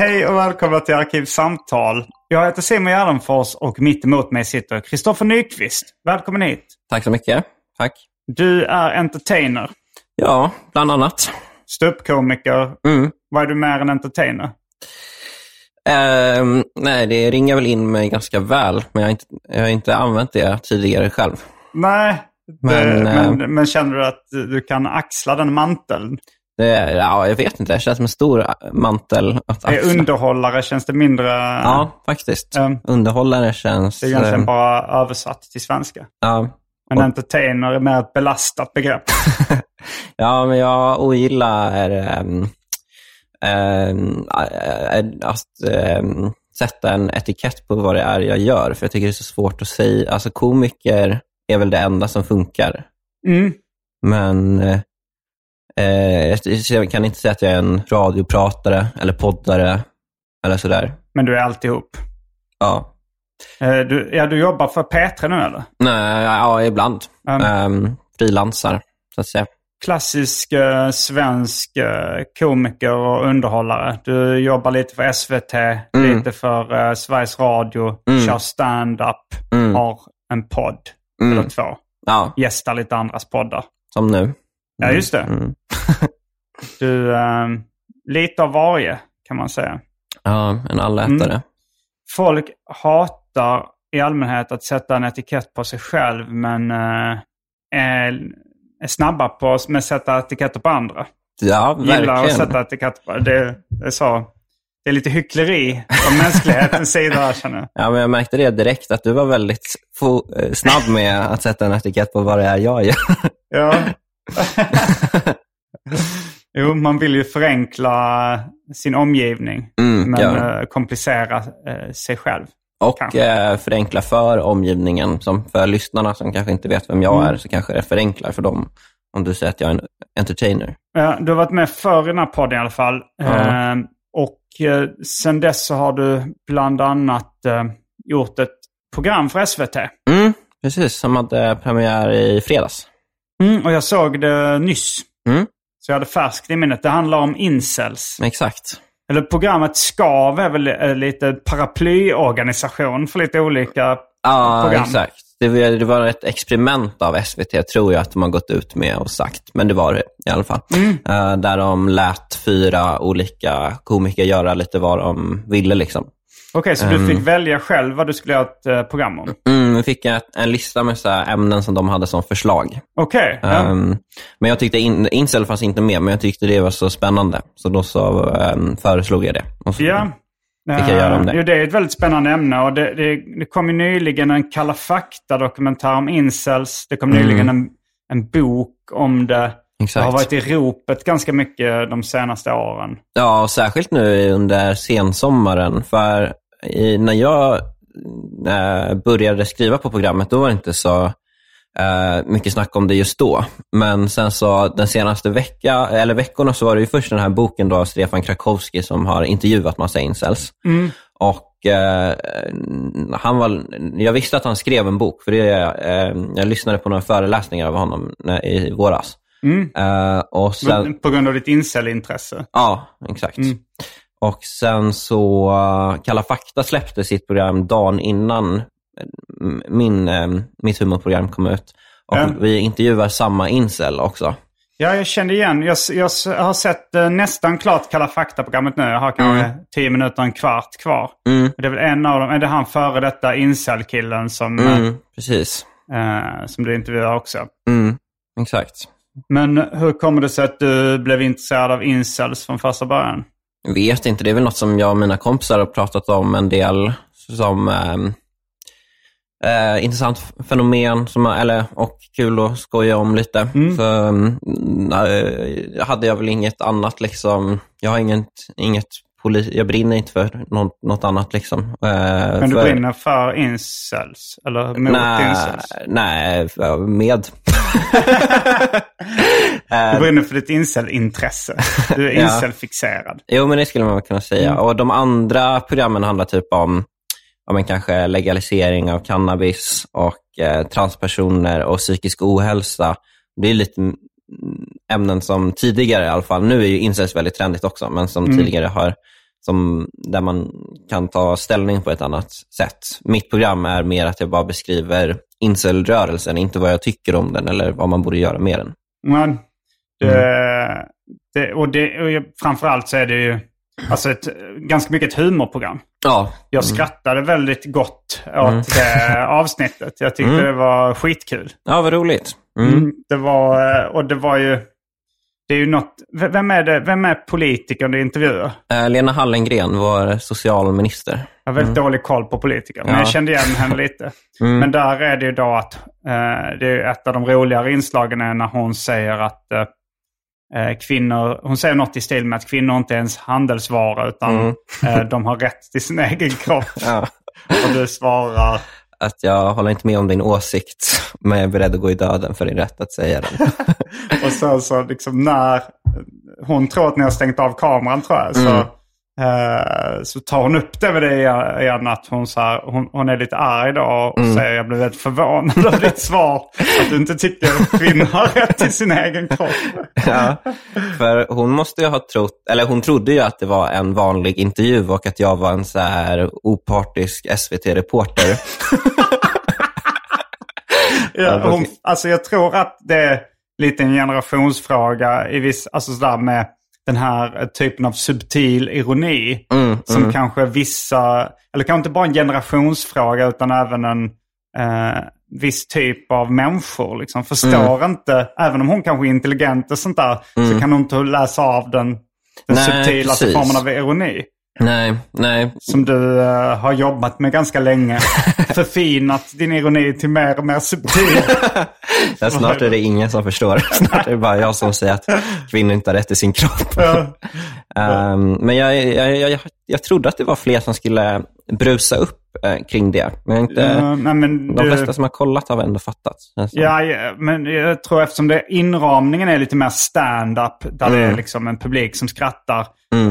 Hej och välkomna till Arkivsamtal. Jag heter Simon Gärdenfors och mitt emot mig sitter Kristoffer Nyqvist. Välkommen hit. Tack så mycket. Tack. Du är entertainer, Ja, bland annat. ståuppkomiker. Mm. Vad är du mer än entertainer? Ehm, nej, det ringar väl in mig ganska väl, men jag har inte, jag har inte använt det tidigare själv. Nej, Men, det, eh, men, men känner du att du kan axla den manteln? Det, ja, jag vet inte, det känns som en stor mantel att axla. underhållare, känns det mindre... Ja, faktiskt. Um, Underhållare känns... Det är egentligen ehm, bara översatt till svenska. ja. Men Och- entertainer är mer ett belastat begrepp. ja, men jag ogillar ehm, äh, att ehm, sätta en etikett på vad det är jag gör, för jag tycker det är så svårt att säga. Alltså komiker är väl det enda som funkar. Mm. Men jag- jag kan inte säga att jag är en radiopratare eller poddare eller sådär. Men du är alltihop. Ja. Eh, Du, ja, du jobbar för P3 nu eller? Nej, ja, ibland. Mm. Um, frilansar, så att säga. Klassisk eh, svensk eh, komiker och underhållare. Du jobbar lite för SVT, Mm. lite för eh, Sveriges Radio, Mm. kör stand-up, Mm. har en podd Mm. eller två. Ja, Gästar lite andras poddar. som nu. Ja, just det. Mm. Du, eh, lite av varje kan man säga. Ja, en allätare. Mm. Folk hatar i allmänhet att sätta en etikett på sig själv men eh, är, är snabba på med att sätta etiketter på andra. Ja, Gillar att verkligen. sätta etiketter på det, det är så. Det är lite hyckleri från mänsklighetens sida känner jag. Ja, men jag märkte det direkt, att du var väldigt eh, snabb med att sätta en etikett på vad det är jag gör. Ja. jo, man vill ju förenkla sin omgivning. Mm, Men ja. eh, komplicera eh, sig själv. Och Kanske. eh, förenkla för omgivningen. Som för lyssnarna som kanske inte vet vem jag Mm. är, så kanske det förenklar för dem om du säger att jag är en entertainer. Du har varit med förr i den här podden i alla fall. Eh, och sen dess så har du bland annat gjort ett program för SVT. Mm, precis, som hade premiär i fredags. Mm, och jag såg det nyss. Mm. Så jag hade färskt i minnet. Det handlar om incels. Exakt. Eller programmet SKAV är väl eh, lite paraplyorganisation för lite olika Ja, program. exakt. Det var, det var ett experiment av SVT, tror jag att de har gått ut med och sagt. Men det var det i alla fall. Mm. Eh, där de lät fyra olika komiker göra lite vad de ville. Liksom. Okej, så du fick välja själv vad du skulle göra ett eh, program om? Mm, vi fick en, en lista med så ämnen som de hade som förslag. Okej. ja. Ehm, men jag tyckte in, Incel fanns inte med, men jag tyckte det var så spännande. Så då så ehm, föreslog jag det. Och så, Ja. Fick jag göra om det? Jo, det är ett väldigt spännande ämne. Och det, det, det kom ju nyligen en Kalla fakta-dokumentär om incels. Det kom nyligen en, en bok om det. Det Exakt. har varit i ropet ganska mycket de senaste åren. Ja, och särskilt nu under sensommaren. För i, när jag jag började skriva på programmet, då var det inte så eh, mycket snack om det just då. Men sen så den senaste vecka, eller veckorna så var det ju först den här boken då av Stefan Krakowski som har intervjuat massa incels. Och eh, han var, jag visste att han skrev en bok, för det, eh, jag lyssnade på några föreläsningar av honom när, i våras. Eh, och sen, På grund av ditt incel-intresse. Ja, exakt. Och sen så, uh, Kalla fakta släppte sitt program dagen innan eh, min, eh, mitt humorprogram kom ut. Och Ja. vi intervjuar samma incel också. Ja, jag kände igen. Jag, jag har sett eh, nästan klart Kalla fakta-programmet nu. Jag har kanske tio minuter, en kvart kvar. Mm. Det är väl en av dem. Är det han före detta incel-killen som, Mm, precis. eh, som du intervjuar också? Mm, exakt. Men hur kommer det sig att du blev intresserad av incels från första början? Vet inte, det är väl något som jag och mina kompisar har pratat om en del som ehm, eh, intressant fenomen som, eller, och kul att skoja om lite. För mm, eh, hade jag väl inget annat, liksom, jag har inget, inget jag brinner inte för något, något annat. Liksom. Eh, Men du för, brinner för incels? Eller mot nej, incels? nej, med. Du brinner för ditt incel-intresse. Du är Ja. incel-fixerad. Jo, men det skulle man kunna säga. Och De andra programmen handlar typ om ja, men kanske legalisering av cannabis och eh, transpersoner och psykisk ohälsa. Det är lite mm, ämnen som tidigare i alla fall, nu är ju incels väldigt trendigt också, men som tidigare har, som, där man kan ta ställning på ett annat sätt. Mitt program är mer att jag bara beskriver incel-rörelsen, inte vad jag tycker om den eller vad man borde göra med den. Men det, det, och det, och framförallt så är det ju alltså ett, ganska mycket ett humorprogram. Ja, Jag skrattade väldigt gott åt det avsnittet. Jag tyckte det var skitkul. ja vad roligt. Mm. Mm. Det var, eh, och det var ju, det är ju något, vem är det, vem är politikern du intervjuar? Eh, Lena Hallengren, vår socialminister. Jag har väldigt dålig koll på politiker, men Mm. Ja. jag kände igen henne lite. Mm. Men där är det ju då att eh, det är ett av de roligare inslagen är när hon säger att eh, kvinnor, hon säger något i stil med att kvinnor inte är ens handelsvara utan eh, de har rätt till sin egen kropp. Ja. Och du svarar, Att jag håller inte med om din åsikt, men jag är beredd att gå i döden för din rätt att säga den. och sen så liksom när hon tror att ni har stängt av kameran tror jag. Så, eh, så tar hon upp det med det igen att hon, så här, hon, hon är lite arg då och säger jag blev väldigt förvånad över ditt svar. Att du inte tycker att kvinnor har rätt till sin egen kropp. ja. För hon måste ju ha trott, eller hon trodde ju att det var en vanlig intervju och att jag var en så här opartisk SVT-reporter. Ja, hon, alltså jag tror att det är lite en generationsfråga i viss, alltså sådär med den här typen av subtil ironi. Mm, som kanske vissa, eller kanske inte bara en generationsfråga utan även en eh, viss typ av människor. Liksom, förstår Mm. inte, även om hon kanske är intelligent och sånt där, så kan hon inte läsa av den, den Nej, precis. formen av ironi. Nej, nej. Som du eh, har jobbat med ganska länge. Förfinat din ironi till mer och mer subtil. Ja, snart är det ingen som förstår. Snart är det bara jag som säger att kvinnor inte har rätt till sin kropp. Ehm, men jag, jag, jag, jag, trodde att det var fler som skulle brusa upp eh, kring det. Men inte, Ja, nej, men de du- flesta som har kollat har ändå fattat. Ja, ja, men jag tror eftersom det, inramningen är lite mer stand-up, där det är liksom en publik som skrattar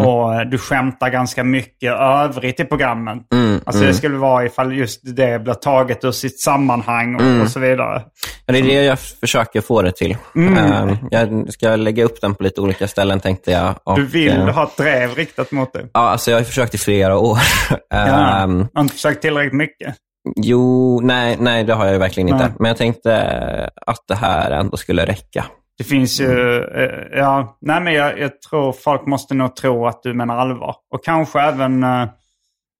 och eh, du skämtar ganska mycket övrigt i programmen. alltså det skulle vara ifall just det blir taget ur sitt sammanhang och, och så vidare. Ja, det är det jag försöker få det till. Ehm, jag ska lägga upp den på lite olika ställen tänkte jag. Och, Du vill eh, ha ett drev riktat mot dig. Ja, alltså jag har försökt i flera år. Ja. Jag har inte försökt tillräckligt mycket. jo, nej, nej, det har jag verkligen inte. Men jag tänkte att det här ändå skulle räcka. Det finns ju, eh, ja, nej men jag, jag tror folk måste nog tro att du menar allvar. Och kanske även, eh,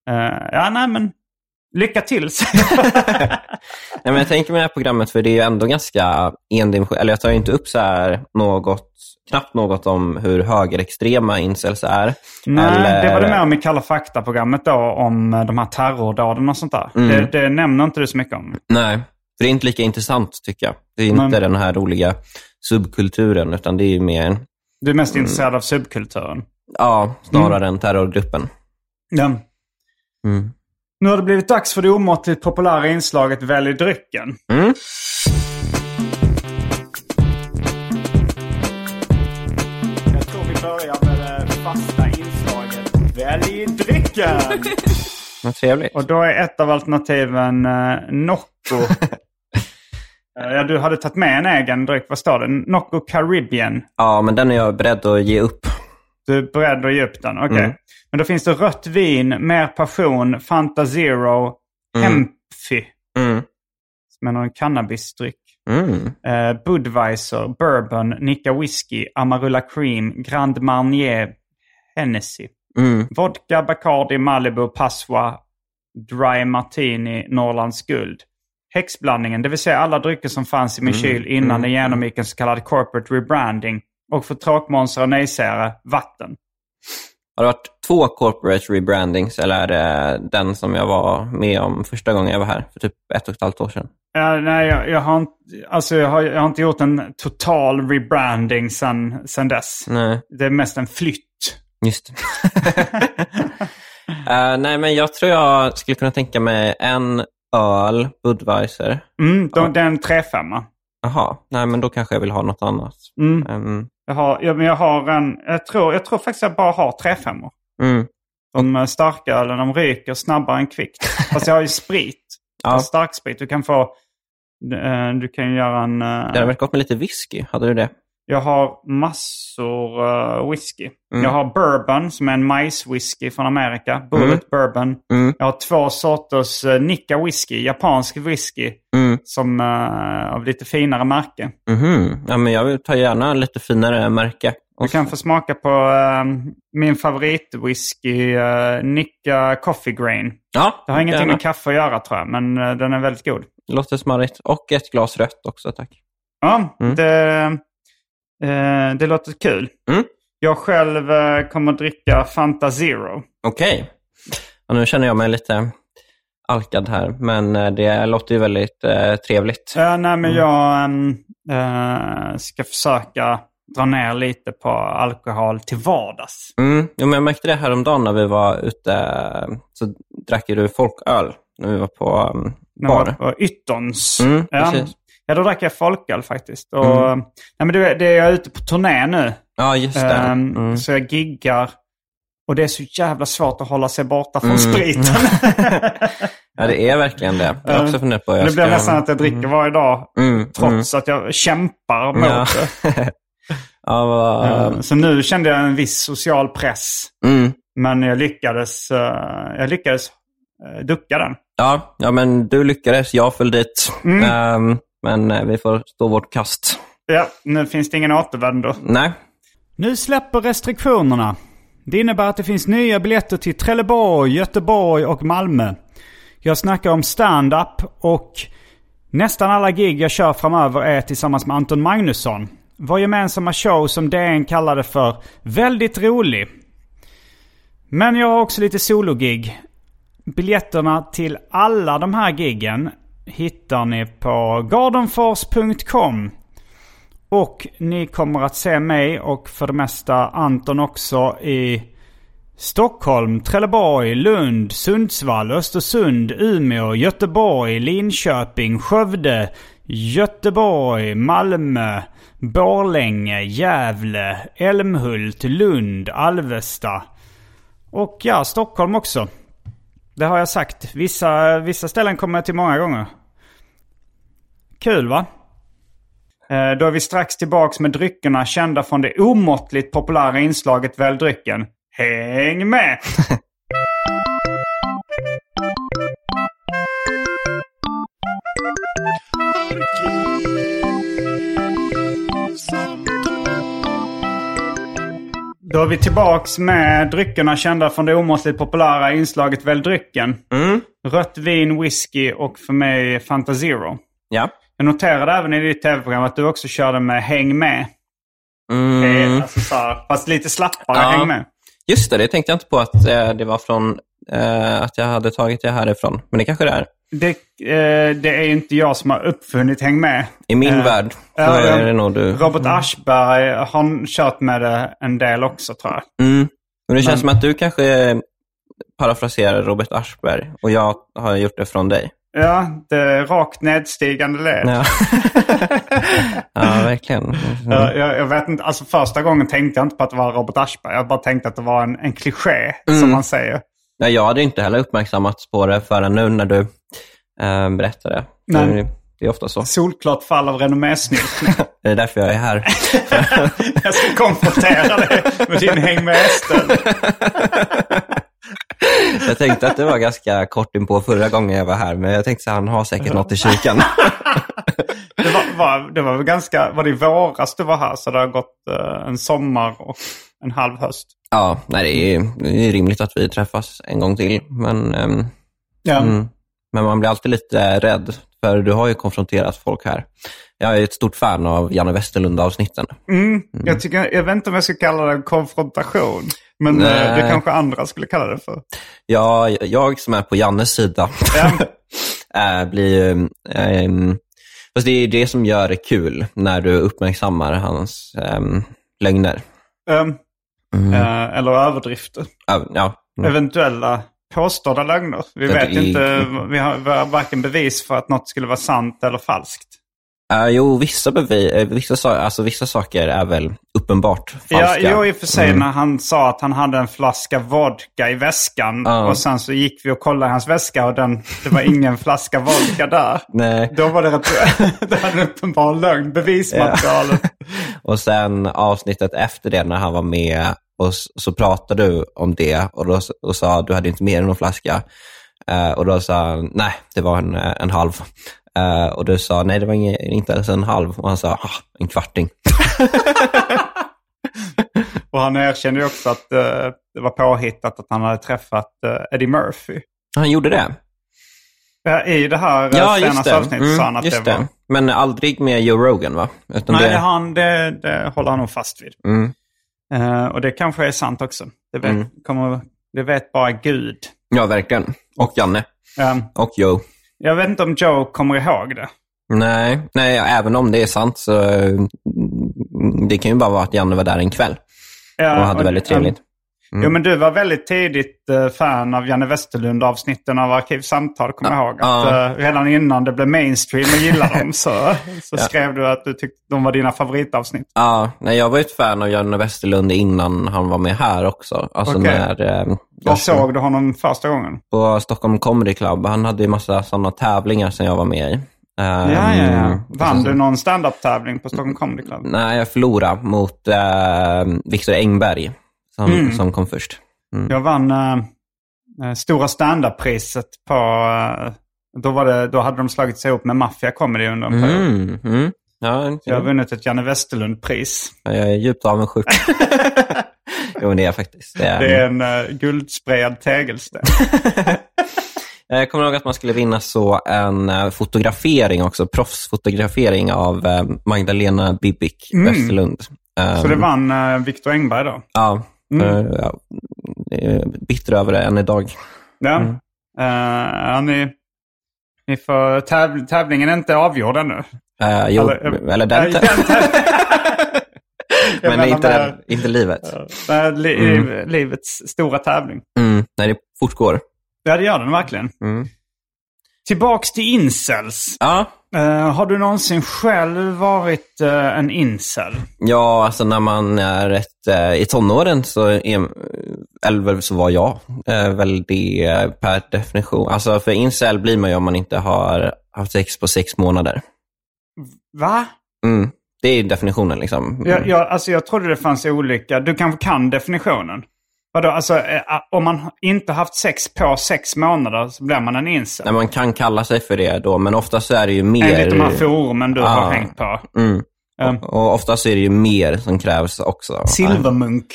eh, ja nej men, lycka till. Nej, men jag tänker med det här programmet, för det är ju ändå ganska endimensionellt. Eller jag tar ju inte upp så här något, knappt något om hur högerextrema incels är. Nej, Eller- det var det med om i Kalla fakta-programmet då, om eh, de här terrordåden och sånt där. Mm. Det, det nämner inte du så mycket om. Nej, för det är inte lika intressant tycker jag. Det är inte Men- den här roliga subkulturen, utan det är ju mer, Du är mest intresserad av subkulturen. ja, snarare än terrorgruppen. Ja. Mm. Nu har det blivit dags för det omåttligt populära inslaget Välj drycken. Mm. Jag tror vi börjar med det fasta inslaget Välj drycken. Vad trevligt. Och då är ett av alternativen eh, Nocco. Eh, ja, du hade tagit med en egen dryck. Vad står det? Nocco Caribbean. Ja, men den är jag beredd att ge upp. Du är beredd att ge upp den? Okej. Mm. Men då finns det rött vin, mer passion, Fanta Zero, Hempfy. Mm. Som är någon cannabisdryck. Mm. Eh, Budweiser, Bourbon, Nicka Whisky, Amarula Cream, Grand Marnier, Hennessy. Mm. Vodka, Bacardi, Malibu, Passoa, Dry Martini, Norrlands Guld. Häxblandningen, det vill säga alla drycker som fanns i min kyl innan den genomgick en så kallad corporate rebranding. Och för tråkmånsar och nejsägare, vatten. Har det varit två corporate rebrandings eller är det den som jag var med om första gången jag var här för typ ett och ett halvt år sedan? Ja, nej, jag, jag, har inte, alltså jag, har, jag har inte gjort en total rebranding sen, sen dess. Nej, Det är mest en flytt. just Eh, Nej, men jag tror jag skulle kunna tänka mig en öl, Budweiser. Mm, då, Det är en 3-5. Jaha, nej men då kanske jag vill ha något annat. Mm. Ehm, Jag har, jag, men jag har en, jag tror, jag tror faktiskt jag bara har 3-5. mm. De eh, starkölen, de ryker snabbare än kvickt. Fast jag har ju sprit. Ja. Ja. Starksprit. Du kan få, eh, du kan göra en... eh, Det hade varit gott med lite whisky. Hade du det? Jag har massor uh, whisky. Mm. Jag har bourbon som är en majswhisky från Amerika. Bullet bourbon. Mm. Jag har två sorters uh, Nicka whisky, japansk whisky. Mm. Som uh, av lite finare märke. Mhm. Ja, men jag vill ta gärna lite finare märke. Du kan få smaka på eh, min favoritwhisky, uh, Nicka Coffee Grain. Ja, Det har ingenting gärna. med kaffe att göra tror jag, men eh, den är väldigt god. Låter smarrigt. Och ett glas rött också, tack. Ja, Mm. det, eh, det låter kul. Mm. Jag själv eh, kommer att dricka Fanta Zero. Okej. Ja, nu känner jag mig lite alkad här, men eh, det låter ju väldigt eh, trevligt. Uh, nej, men jag ehm, eh, ska försöka dra ner lite på alkohol till vardags. Mm. Jo, men jag märkte det häromdagen när vi var ute, så drack ju du folköl när vi var på um, bar. var på Ytterns. Mm, ja. precis. Ja, då drack jag folköl faktiskt. Och, Mm. nej, men det, det är jag ute på turné nu. Ja, just det. Ehm, Mm. Så jag giggar. Och det är så jävla svårt att hålla sig borta från Mm. spriten. Ja, det är verkligen det. Jag har också funderat på jag det blir ska- nästan att jag dricker varje dag. Mm, Trots att jag kämpar mot Ja. det. Ja, vad... Eh, Så nu kände jag en viss social press. mm. Men jag lyckades, eh, jag lyckades eh, ducka den. ja, ja, men du lyckades. Jag föll dit. Mm. Men eh, vi får stå vårt kast. Ja, nu finns det ingen återvändo. Nej. Nu släpper restriktionerna. Det innebär att det finns nya biljetter till Trelleborg, Göteborg och Malmö. Jag snackar om stand-up och nästan alla gig jag kör framöver är tillsammans med Anton Magnusson. Vår gemensamma show som DN kallade för “Väldigt rolig”. Men jag har också lite sologig. Biljetterna till alla de här giggen hittar ni på gardenfors.com. Och ni kommer att se mig och för det mesta Anton också i Stockholm, Trelleborg, Lund, Sundsvall, Östersund, Umeå, Göteborg, Linköping, Skövde, Göteborg, Malmö, Borlänge, Gävle, Älmhult, Lund, Alvesta. Och ja, Stockholm också. Det har jag sagt. Vissa, vissa ställen kommer jag till många gånger. Kul va? Eh, Då är vi strax tillbaks med dryckerna kända från det omåttligt populära inslaget Välj drycken. Häng med! Då är vi tillbaks med dryckerna kända från det omåttligt populära inslaget Välj drycken. Mm. Rött vin, whisky och för mig Fanta Zero. Ja. Jag noterade även i ditt tv-program att du också körde med Häng med. Mm. Eh, Alltså så här, fast lite slappare Ja. Häng med. Just det, det tänkte jag inte på att eh, det var från eh, att jag hade tagit det härifrån. Men det kanske det är. Det, eh, det är inte jag som har uppfunnit Häng med. I min Eh, värld så är det nog du. Robert Aschberg har kört med det en del också tror jag. Mm. Men det känns Men- som att du kanske parafraserar Robert Aschberg och jag har gjort det från dig. Ja, det är rakt nedstigande led. Ja, ja verkligen. Jag, jag, jag vet inte, alltså första gången tänkte jag inte på att det var Robert Aschberg. Jag bara tänkte att det var en, en kliché, som man säger. Nej, jag hade inte heller uppmärksammats på det förrän nu när du eh, berättade. Nej. Det, är ofta så. Solklart fall av renommésnyltning. Det är därför jag är här. jag ska konfrontera dig med din häng med Estel. Jag tänkte att det var ganska kort in på förra gången jag var här, men jag tänkte att han har säkert något i kikan. Det var, var, det var ganska, var det i våras du var här så det har gått eh, en sommar och en halv höst. Ja, nej, det är, det är rimligt att vi träffas en gång till, men, ehm, Ja. mm, men man blir alltid lite rädd, för du har ju konfronterat folk här. Jag är ett stort fan av Janne Westerlund-avsnitten. Mm. Jag, tycker, jag vet inte om jag ska kalla det en konfrontation. Men eh, det Nej. kanske andra skulle kalla det för. Jag, jag som är på Jannes sida Ja. äh, blir ju... ehm, fast det är det som gör det kul, när du uppmärksammar hans ähm, lögner. Ehm, Mm. eh, eller överdrifter. Ja, ja. Eventuella påstådda lögner. Vi Ja, vet det inte, vi har varken bevis för att något skulle vara sant eller falskt. Äh, jo, vissa, bevi- eh, vissa, sa- alltså, vissa saker är väl uppenbart Ja, falska. jo, i och för sig när han sa att han hade en flaska vodka i väskan. Ja. Och sen så gick vi och kollade hans väska och den, det var ingen flaska vodka där. Nej. Då var det rätt, det var en uppenbar lögn, bevismaterialet. Och sen avsnittet efter det när han var med och så pratade du om det och, då, och sa att du hade inte mer än någon flaska. Eh, och då sa han, nej, det var en, en halv. Eh, och du sa, nej, det var ingen, inte ens en halv. Och han sa, ah, en kvarting. Och han erkände ju också att eh, det var påhittat att han hade träffat eh, Eddie Murphy. Han gjorde det? I det här Ja, senaste avsnittet sa han Mm, att det var... det. Men aldrig med Joe Rogan, va? Utan Nej, det, han, det, det håller han nog fast vid. Mm. Eh, och det kanske är sant också. Det vet, Mm. kommer, det vet bara Gud. Ja, verkligen. Och Janne. Um, Och Joe. Jag vet inte om Joe kommer ihåg det. Nej, nej, även om det är sant så mm, det kan ju bara vara att Janne var där en kväll Ja, och hade väldigt trevligt. Mm. Jo, men du var väldigt tidigt eh, fan av Janne Westerlund-avsnitten av Arkivsamtal, kommer jag ihåg. Att, eh, redan innan det blev mainstream och gillade dem så, så skrev du att du tyckte de var dina favoritavsnitt. Ja, nej, jag var ett fan av Janne Westerlund innan han var med här också. Alltså Okej. när, eh, Var jag såg du honom första gången? på Stockholm Comedy Club. Han hade ju massa sådana tävlingar som jag var med i. Ehm, Ja, ja, ja. och Vann du någon stand-up-tävling på Stockholm Comedy Club? Nej, jag förlorade mot eh, Viktor Engberg som, Mm. som kom först. Jag vann eh, Stora stand-up-priset på... eh, då, var det, då hade de slagit sig ihop med Mafia Comedy under en period. Mm, mm. Ja, jag har vunnit ett Janne Westerlund-pris. jag är djupt avundsjuk. jo, det är jag faktiskt. Det är, Det är en uh, guldsprayad tegelsten. Jag kommer ihåg att man skulle vinna så en fotografering också, proffsfotografering av Magdalena Bibic Westerlund. Mm. Så det vann uh, Viktor Engberg då. Ja, Mm. eh, ja, är bitter över det än idag. Ja. Mm. Eh, ja, ni, ni får, täv, tävlingen är inte avgjord ännu. Eh, jo, Eller, eller, den, den men menar inte, med- den, inte livet. med li, Mm. livets stora tävling. Mm, nej, det fortgår. Ja, det gör den verkligen. Mm. Tillbaks till incels. Ja, Eh, har du någonsin själv varit eh, en incel? ja, alltså när man är ett, eh, i tonåren så är, eller så var jag väl det per definition. Alltså för incel blir man ju om man inte har haft sex på sex månader. Va? Mm. Det är definitionen liksom. Jag, jag, alltså jag trodde det fanns olika. Du kanske kan definitionen? Vadå, alltså eh, om man inte haft sex på sex månader så blir man en incel? Nej, man kan kalla sig för det då, men oftast är det ju mer... Enligt de här forumen du har Ah. hängt på. Mm. Um, Och oftast är det ju mer som krävs också. Silvermunk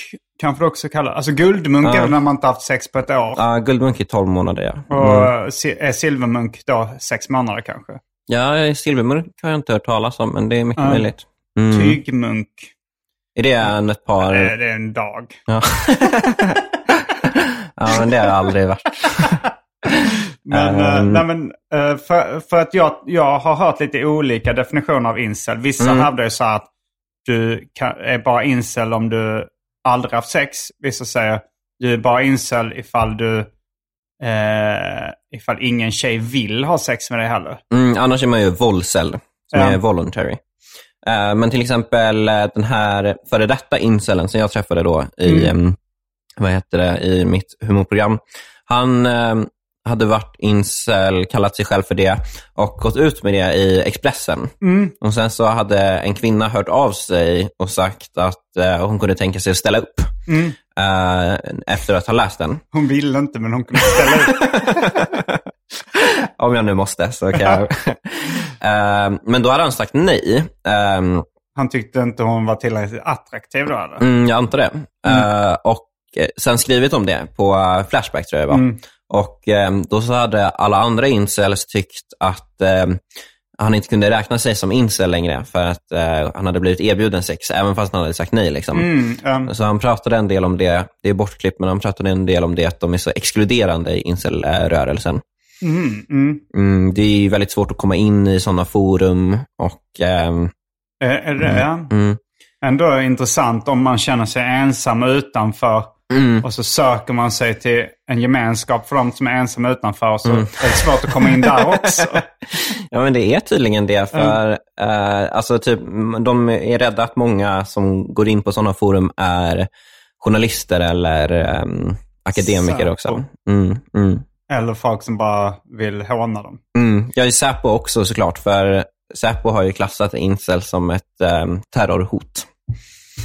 kanske du också kallar Alltså guldmunk Ja. är väl när man inte haft sex på ett år. Ja, guldmunk i 12 månader, ja. Och Mm. si- är silvermunk då sex månader kanske? Ja, silvermunk har jag inte hört talas om, men det är mycket Ja. möjligt. Mm. Tygmunk, Är det en ett par... är- det är en dag. Ja. ja, men det har jag aldrig varit. Men, Ehm. nej, men eh, för, för att jag, jag har hört lite olika definitioner av incel. Vissa Mm. hävdar ju så att du kan, är bara incel om du aldrig haft sex. Vissa säger du är bara incel ifall du eh, ifall ingen tjej vill ha sex med dig heller. Mm, annars är man ju volcel, som Ja. är voluntary. Eh, men till exempel eh, den här före detta incelen som jag träffade då i, em, vad heter det, i mitt humorprogram. Han hade varit incel, kallat sig själv för det och gått ut med det i Expressen. Och Sen så hade en kvinna hört av sig och sagt att eh, hon kunde tänka sig att ställa upp eh, efter att ha läst den. Hon ville inte men hon kunde ställa upp. Om jag nu måste så kan jag. Eh, men då hade han sagt nej. Eh, Han tyckte inte hon var tillräckligt attraktiv då eller? Mm, jag antar det. Eh, och eh, sen skrivit om det på eh, Flashback tror jag det var. Och eh, då så hade alla andra incels tyckt att han inte kunde räkna sig som incel längre för att eh, han hade blivit erbjuden sex, även fast han hade sagt nej. Liksom. Mm, ehm, Så han pratade en del om det, det är bortklippt, men han pratade en del om det att de är så exkluderande i incel-rörelsen. Mm, mm. Mm, det är ju väldigt svårt att komma in i sådana forum och ehm, Är, är det ja. mm, ändå intressant om man känner sig ensam utanför mm, och så söker man sig till en gemenskap för de som är ensamma utanför och så Mm. är det svårt att komma in där också. Ja, men det är tydligen det. För eh, alltså, typ, De är rädda att många som går in på sådana forum är journalister eller ehm, akademiker Säpo. också. Mm, mm, Eller folk som bara vill håna dem. mm. Jag är Säpo också såklart, för Säpo har ju klassat incel som ett um, terrorhot.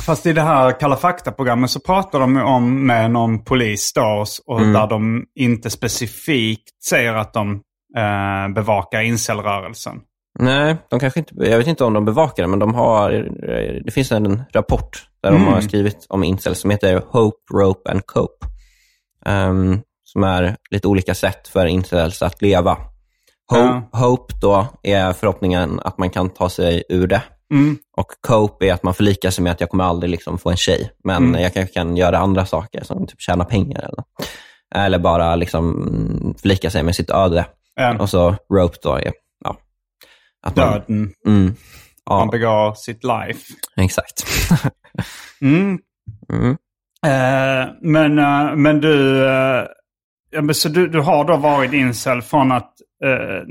Fast i det här Kalla fakta-programmet så pratar de om med någon polis då, och, Mm. där de inte specifikt säger att de eh, bevakar incelrörelsen. Nej, de kanske inte, jag vet inte om de bevakar det, men de har, eh, det finns en rapport där de har skrivit om incel som heter Hope, Rope and Cope. Ehm, som är lite olika sätt för incels att leva. Hope, hope då är förhoppningen att man kan ta sig ur det. Mm. Och cope är att man förlikar sig med att jag kommer aldrig liksom få en tjej, men jag kanske kan göra andra saker som typ tjäna pengar. Eller, eller bara liksom mm, förlika sig med sitt öde. Eh, Och så rope då är ja, att man, döden. Mm, Man ja, begår sitt life. exakt. Mm. Mm. Eh, men, eh, men du, eh, ja, men så du, du har då varit incel från att, eh,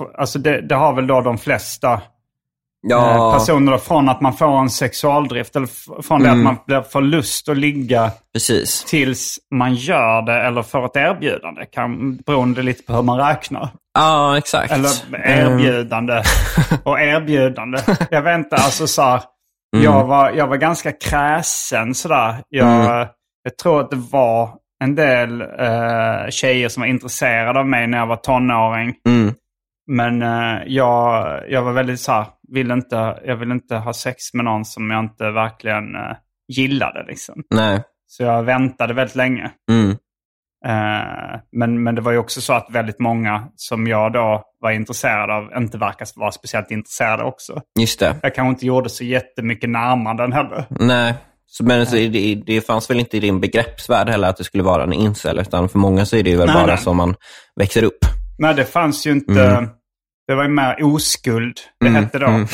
f- alltså det, det har väl då de flesta eh, Ja, personer då, från att man får en sexualdrift eller från det att man blir får lust att ligga precis. tills man gör det eller får ett erbjudande. Kan, beroende lite på hur man räknar. Ja, exakt. Eller erbjudande och erbjudande. Jag vet inte, alltså så här, jag, var, jag var ganska kräsen sådär. Jag, jag tror att det var en del eh, tjejer som var intresserade av mig när jag var tonåring. Mm. Men eh, jag, jag var väldigt så här, vill inte, jag vill inte ha sex med någon som jag inte verkligen eh, gillade. Liksom. Nej. Så jag väntade väldigt länge. Mm. Men, men det var ju också så att väldigt många som jag då var intresserad av inte verkar vara speciellt intresserade också. Just det. Jag kanske inte gjorde så jättemycket närmanden heller. Nej. Så, men så, det, det fanns väl inte i din begreppsvärld heller att det skulle vara en incel, utan för många så är det ju väl Nej, bara nej. som man växer upp. Nej, det fanns ju inte... Det var ju mer oskuld det hette då.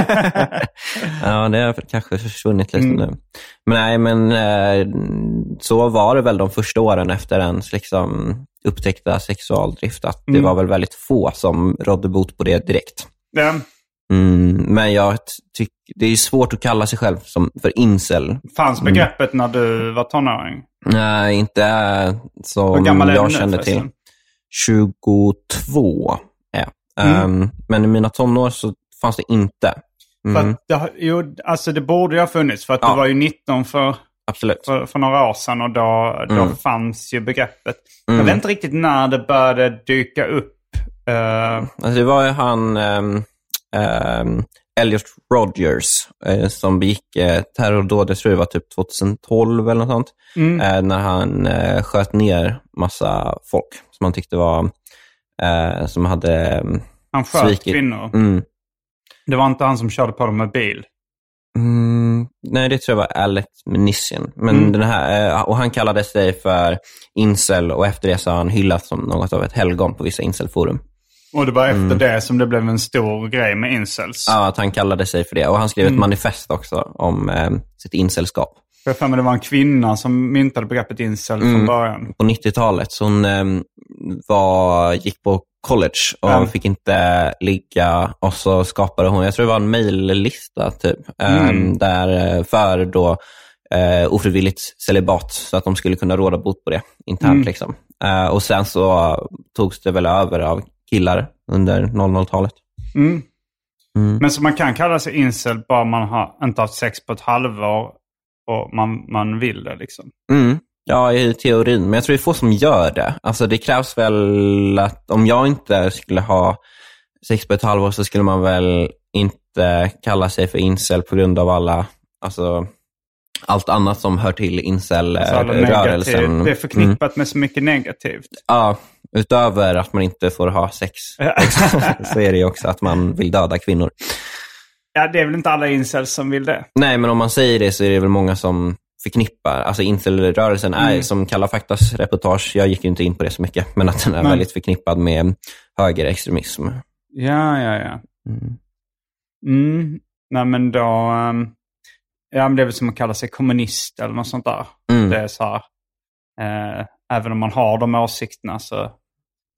Ja, det har kanske försvunnit lite Mm. nu. Men nej, men eh, så var det väl de första åren efter ens liksom, upptäckta sexualdrift, att det Mm. var väl väldigt få som rådde bot på det direkt. det Mm, men jag tycker det är svårt att kalla sig själv som för incel. fanns begreppet när du var tonåring. Nej, inte som jag nu kände till. förresten? 22 är jag. Ehm, Men i mina tonår så fanns det inte. Mm, det, jo, alltså det borde ju ha funnits. För att Ja. du var ju 19 för, absolut. för, för några år sedan och då, då Mm. fanns ju begreppet. Jag Mm. vet inte riktigt när det började dyka upp. Eh, Alltså det var ju han um, um, Elliot Rodgers eh, som begick eh, jag tror det var typ 2012 eller något sånt, mm. eh, när han eh, sköt ner massa folk som han tyckte var, som hade, mm, Han sköt svikit. kvinnor. mm, Det var inte han som körde på dem med bil. Mm, nej, det tror jag var Alec Minissian. Men Mm. den här, och han kallade sig för incel och efter det så har han hyllats som något av ett helgon på vissa incelforum. Och det var efter det som det blev en stor grej med incels. Ja, att han kallade sig för det. Och han skrev ett manifest också om eh, sitt incelskap. Jag för mig det var en kvinna som myntade begreppet incel från Mm. början. på 90-talet. Så hon eh, var, gick på college och Ja. fick inte ligga. Och så skapade hon, jag tror det var en mejllista typ, eh, Mm. där, eh, för då, eh, ofrivilligt celibat, så att de skulle kunna råda bot på det internt. Mm. Liksom. Eh, och sen så togs det väl över av killar under 00-talet. Mm. Mm. Men så man kan kalla sig incel bara man har inte haft sex på ett halvår och man, man vill det liksom. Mm. Ja, i teorin. Men jag tror det är få som gör det. Alltså det krävs väl att om jag inte skulle ha sex på ett halvår så skulle man väl inte kalla sig för incel på grund av alla, alltså allt annat som hör till Så alla negativ, incel-rörelsen. det är förknippat med så mycket negativt. Ja, utöver att man inte får ha sex så är det ju också att man vill döda kvinnor. Ja, det är väl inte alla incels som vill det. Nej, men om man säger det så är det väl många som förknippar, alltså incel-rörelsen är Mm. som Kalla faktas reportage, jag gick ju inte in på det så mycket, men att den är Nej. väldigt förknippad med högerextremism. Ja, ja, ja. Mm. Mm. Nej, men då... ehm, ja, men det är väl som att kalla sig kommunist eller något sånt där. Mm. Det är så här, eh, även om man har de åsikterna så,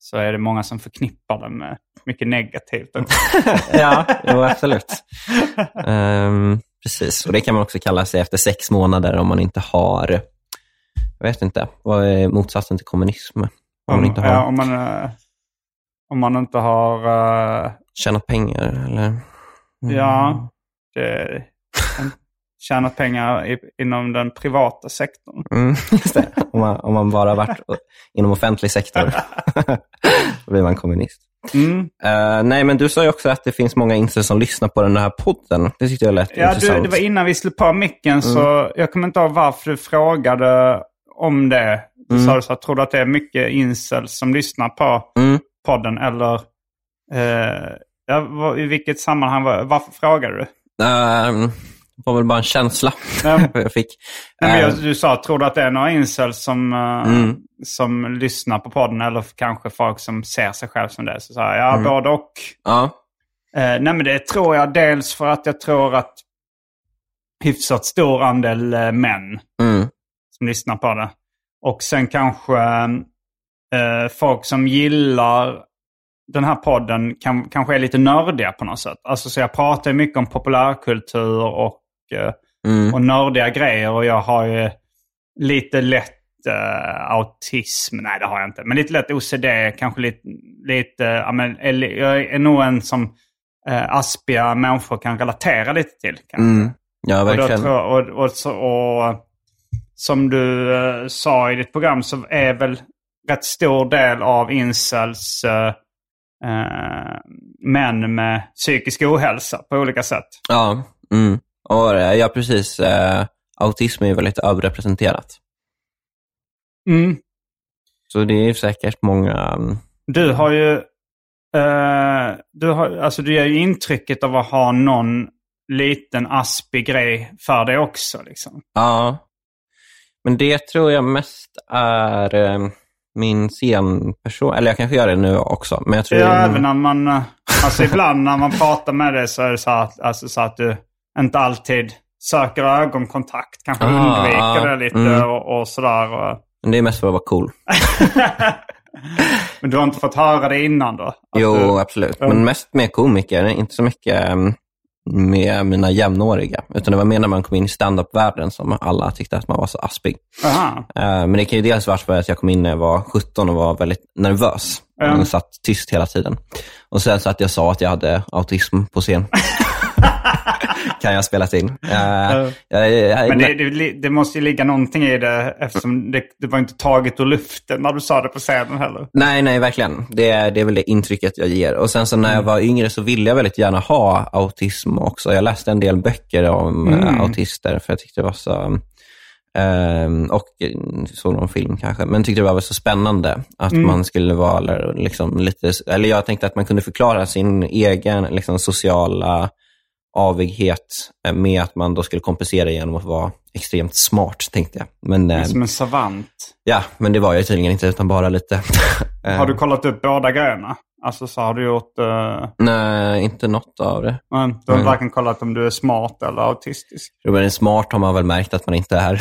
så är det många som förknippar det med mycket negativt. ja, jo, absolut. Ehm, precis, och det kan man också kalla sig efter sex månader om man inte har, jag vet inte, vad är motsatsen till kommunism? Om man om, inte har ja, om, man, eh, om man inte har... eh, tjänat pengar eller? Mm. Ja, det, tjänat pengar inom den privata sektorn. Mm. Om man, om man bara varit inom offentlig sektor, då blir man kommunist. Mm. Eh, nej, men du sa ju också att det finns många incels som lyssnar på den här podden. Det tyckte jag lät Ja, du, intressant. det var innan vi slog på micken så jag kommer inte ihåg varför du frågade om det. Du Mm. sa så att tror du att det är mycket incels som lyssnar på Mm. podden eller vad- i vilket sammanhang? var- Varför frågade du? Ehm, det var väl bara en känsla Nej, jag fick. Nej, men Eh, jag, du sa, tror du att det är några incels som, eh, Mm. som lyssnar på podden eller kanske folk som ser sig själv som det? Så sa jag, ja, Mm. både och. ja. Eh, nej, men det tror jag dels för att jag tror att hyfsat stor andel män Mm. som lyssnar på det. Och sen kanske eh, folk som gillar den här podden kan, kanske är lite nördiga på något sätt. Alltså så jag pratar mycket om populärkultur och, Mm. och nördiga grejer och jag har ju lite lätt eh, autism. Nej, det har jag inte. Men lite lätt OCD, kanske lite, lite ja, men, jag är nog en som eh, aspiga människor kan relatera lite till. Mm. Ja, Och, verkligen. jag- och, och, så, och som du eh, sa i ditt program så är väl rätt stor del av incels eh, eh, män med psykisk ohälsa på olika sätt. Ja, mm. Eh, ja precis. Eh, autism är ju väldigt överrepresenterat. Mm. Så det är säkert många... mm, Du har ju, eh, du, har, alltså du ger ju intrycket av att ha någon liten aspig grej för dig också. Liksom. Ja. Men det tror jag mest är eh, min scenperson. Eller jag kanske gör det nu också. Men jag tror Ja, även när man, eh, alltså ibland när man pratar med dig så är det så att, alltså så att du inte alltid söker ögonkontakt. Kanske Ah, undviker det lite mm. och, och sådär. Men det är mest för att vara cool. Men du har inte fått höra det innan då? Jo, du... absolut. Men mest med komiker, inte så mycket em, med mina jämnåriga. Utan det var mer när man kom in i stand-up-världen som alla tyckte att man var så aspig. Aha. Eh, Men det kan ju dels vara för att jag kom in när jag var 17 och var väldigt nervös. Ja. Och satt tyst hela tiden. Och sen så att jag sa att jag hade autism på scen. kan jag spela in. Uh, Men det, det, det måste ju ligga någonting i det eftersom det, det var inte taget ur luften när du sa det på scenen heller. Nej, nej, verkligen. Det är, det är väl det intrycket jag ger. Och sen så när jag Mm. var yngre så ville jag väldigt gärna ha autism också. Jag läste en del böcker om Mm. eh, autister för jag tyckte det var så... ehm, och eh, såg någon film kanske, men tyckte det var så spännande att Mm. man skulle vara liksom lite... Eller jag tänkte att man kunde förklara sin egen liksom, sociala avighet eh, med att man då skulle kompensera genom att vara extremt smart, tänkte jag. Men, eh, Som en savant. ja, men det var jag tydligen inte, utan bara lite... eh, Har du kollat upp båda grejerna? Alltså så har du gjort... Uh, Nej, inte något av det. men du har varken kollat om du är smart eller autistisk. Ruben är smart har man väl märkt att man inte är.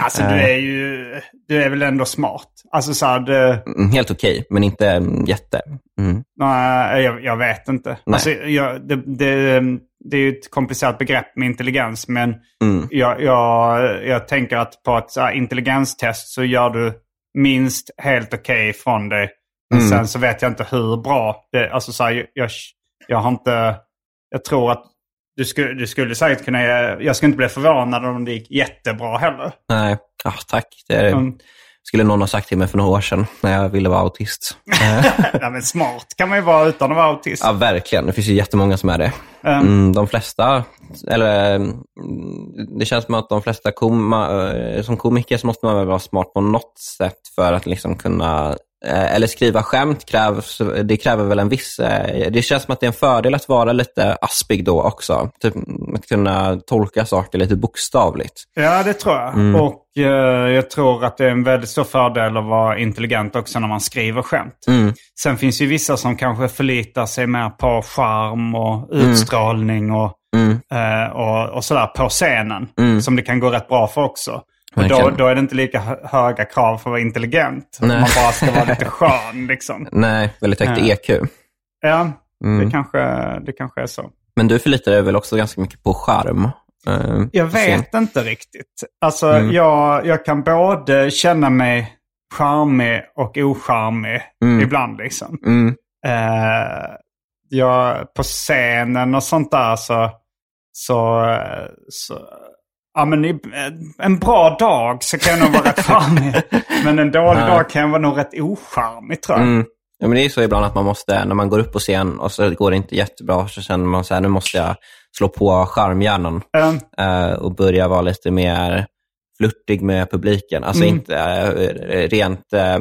Alltså du är ju... Du är väl ändå smart? Alltså så här, det, Mm, Helt okej, men inte mm, jätte. Mm. Nej, jag, jag vet inte. Alltså, jag, det, det, det är ju ett komplicerat begrepp med intelligens. Men Mm. jag, jag, jag tänker att på ett så intelligenstest så gör du minst helt okej från dig. Men Mm. sen så vet jag inte hur bra. Det, alltså, så här, jag, jag har inte... Jag tror att du skulle, du skulle säkert kunna... Jag skulle inte bli förvånad om det gick jättebra heller. Nej, ah, tack. Det Mm. skulle någon ha sagt till mig för några år sedan när jag ville vara autist. Eh, ja, men smart kan man ju vara utan att vara autist. ja, verkligen. Det finns ju jättemånga som är det. Mm. Mm, de flesta, eller mm, det känns som att de flesta koma, eh, som komiker så måste man väl vara smart på något sätt för att liksom kunna, eller skriva skämt krävs, det kräver väl en viss, eh, det känns som att det är en fördel att vara lite aspig då också. Typ att kunna tolka saker lite bokstavligt. Ja, det tror jag. Och eh, jag tror att det är en väldigt stor fördel att vara intelligent också när man skriver skämt. Sen finns ju vissa som kanske förlitar sig mer på charm och utstrålning och, eh, och, och sådär på scenen. Som det kan gå rätt bra för också. Och då, Verkligen. då är det inte lika hö- höga krav för att vara intelligent. Nej. Man bara ska vara lite skön liksom. Nej, väldigt högt Ja. EQ. Ja, det, kanske, det kanske är så. Men du förlitar dig väl också ganska mycket på charm? eh, Jag vet inte riktigt. Alltså, jag, jag kan både känna mig charmig och ocharmig ibland. Liksom. Mm. Eh, jag, på scenen och sånt där så... så, så ja, men i, en bra dag så kan jag nog vara rätt charmig. Men en dålig dag kan jag vara nog rätt ocharmig tror jag. Mm. Ja, men det är så ibland att man måste, när man går upp på scen och så går det inte jättebra, så känner man så här, nu måste jag slå på charmhjärnan Eh, eh, och börja vara lite mer flörtig med publiken. Alltså Mm. inte eh, rent, eh,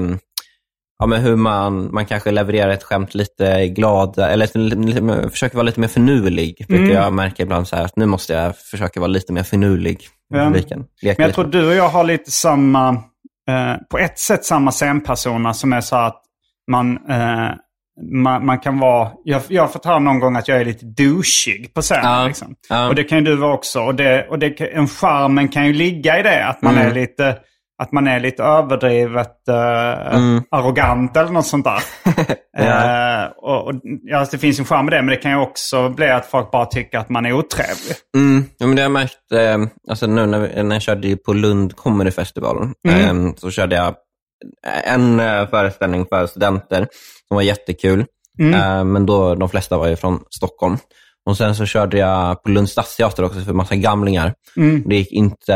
ja men hur man, man kanske levererar ett skämt lite glad, eller lite, försöker vara lite mer finurlig. Brukar Mm. jag märka ibland så här, att nu måste jag försöka vara lite mer finurlig Ja. Leka Men jag lite. tror du och jag har lite samma, eh, på ett sätt samma scenpersoner som är så att man, eh, man, man kan vara, jag, jag har fått höra någon gång att jag är lite douchig på scenen. Ja. Liksom. Ja. Och det kan ju du vara också. Och, det, och det, en charmen kan ju ligga i det, att man Mm. är lite att man är lite överdrivet eh, Mm. arrogant eller något sånt där. eh, och, och, ja, det finns en charm med det, men det kan ju också bli att folk bara tycker att man är otrevlig. Mm, ja, men det har jag märkt, eh, alltså nu när, vi, när jag körde på Lund Comedy Festival, Mm. eh, så körde jag en eh, föreställning för studenter som var jättekul. Mm. Eh, men då, de flesta var ju från Stockholm. Och Sen så körde jag på Lunds stadsteater också för massa gamlingar. Mm. Det gick inte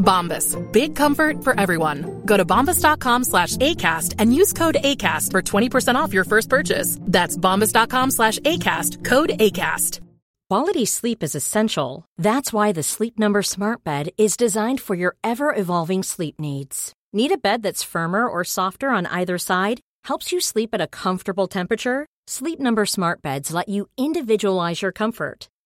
Bombas. Big comfort for everyone. Go to bombas.com slash ACAST and use code ACAST for 20% off your first purchase. That's bombas.com slash ACAST. Code ACAST. Quality sleep is essential. That's why the Sleep Number Smart Bed is designed for your ever evolving sleep needs. Need a bed that's firmer or softer on either side? Helps you sleep at a comfortable temperature? Sleep Number Smart Beds let you individualize your comfort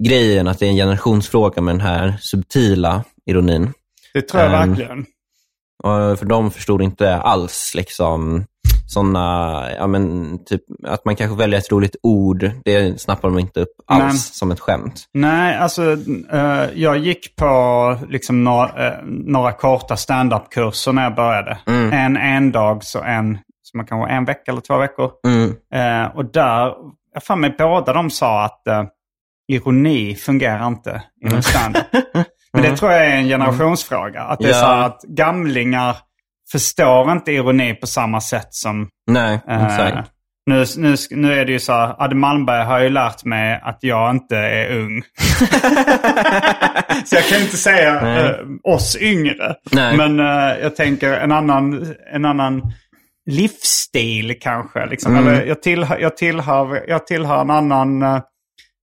Grejen att det är en generationsfråga med den här subtila ironin. Det tror jag Ehm, verkligen. För de förstod inte alls liksom sådana, ja men typ att man kanske väljer ett roligt ord, det snappar de inte upp alls Nej. som ett skämt. Nej, alltså eh, jag gick på liksom några, eh, några korta stand-up-kurser när jag började. En endags och en, som man kan vara en vecka eller två veckor. Mm. Eh, och där, jag för mig båda de sa att ironi fungerar inte inom stand-up. Men det tror jag är en generationsfråga. Att det är Ja. så att gamlingar förstår inte ironi på samma sätt som Nej, Eh, exakt. nu, nu, nu är det ju så, här, Adde Malmberg har ju lärt mig att jag inte är ung. så jag kan inte säga eh, oss yngre. Nej. Men eh, jag tänker en annan, en annan livsstil kanske. Liksom. Mm. Eller jag, tillhör, jag, tillhör, jag tillhör en annan, eh,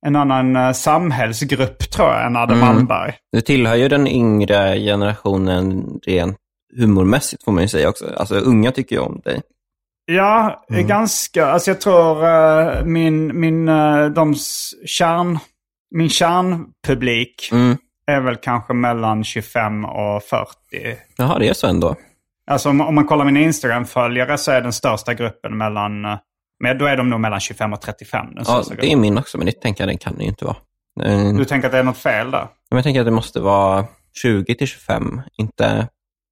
en annan eh, samhällsgrupp tror jag än Adde Malmberg. Du tillhör ju den yngre generationen rent humormässigt får man ju säga också. Alltså unga tycker ju om dig. Ja, Mm. ganska. Alltså jag tror eh, min, min, uh, de kärn, min kärnpublik Mm. är väl kanske mellan 25 och 40. Jaha, det är så ändå. Alltså om, om man kollar mina Instagram-följare så är den största gruppen mellan, men då är de nog mellan 25 och 35. Den Ja, det är min också, men det tänker jag det kan det ju inte vara. Eh, Du tänker att det är något fel där? Jag tänker att det måste vara 20 till 25, inte,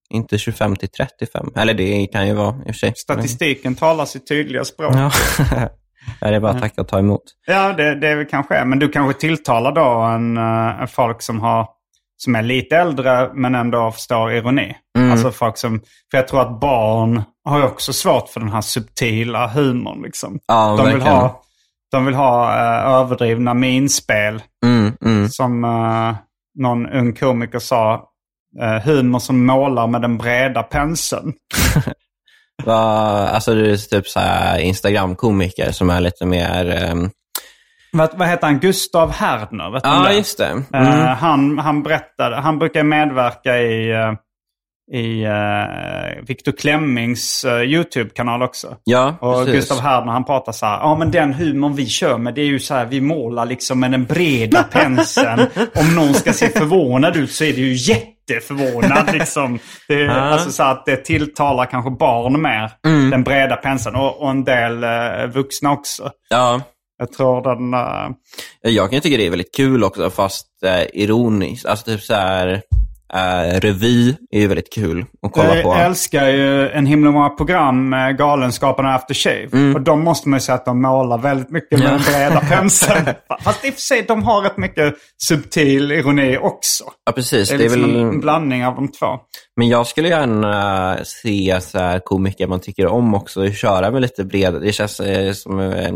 inte 25 till 35. Eller det kan ju vara i och för sig. Statistiken talar sitt tydliga språk. Ja. Ja, det är bara att tacka och ta emot. Ja, det, det kanske är. Men du kanske tilltalar då en, eh, en folk som, har, som är lite äldre men ändå förstår ironi. Mm. Alltså folk som, för jag tror att barn har ju också svårt för den här subtila humorn. Liksom. Ja, de, vill ha, de vill ha eh, överdrivna minspel. Mm, mm. Som eh, någon ung komiker sa, eh, humor som målar med den breda penseln. Alltså det är typ så Instagram-komiker som är lite mer... ehm, Vad, vad heter han? Gustav? Vet om Ja, det? just det. Eh, Mm. han, han berättade, han brukar medverka i, eh, i uh, Viktor Klemmings eh, YouTube-kanal också. Ja, Och precis. Gustav Härdner han pratar så här, ja men den humorn vi kör med det är ju så här, vi målar liksom med den breda penseln. Om någon ska se förvånad ut så är det ju jätteförvånad liksom. Det, Ja. Alltså så att det tilltalar kanske barn mer, Mm. den breda penseln. Och, och en del eh, vuxna också. Ja, Jag tror den... eh, jag kan tycka det är väldigt kul också, fast eh, ironiskt. Alltså typ så här, eh, revy är ju väldigt kul att kolla jag på. älskar ju en himla många program med Galenskaparna After Shave. Och de måste man ju säga att de målar väldigt mycket med Mm. Ja. den breda penseln. Fast i och för sig, de har rätt mycket subtil ironi också. Ja, precis. Det är, Det är liksom väl... en blandning av de två. Men jag skulle gärna se så här komiker man tycker om också köra med lite bred. Det känns som eh,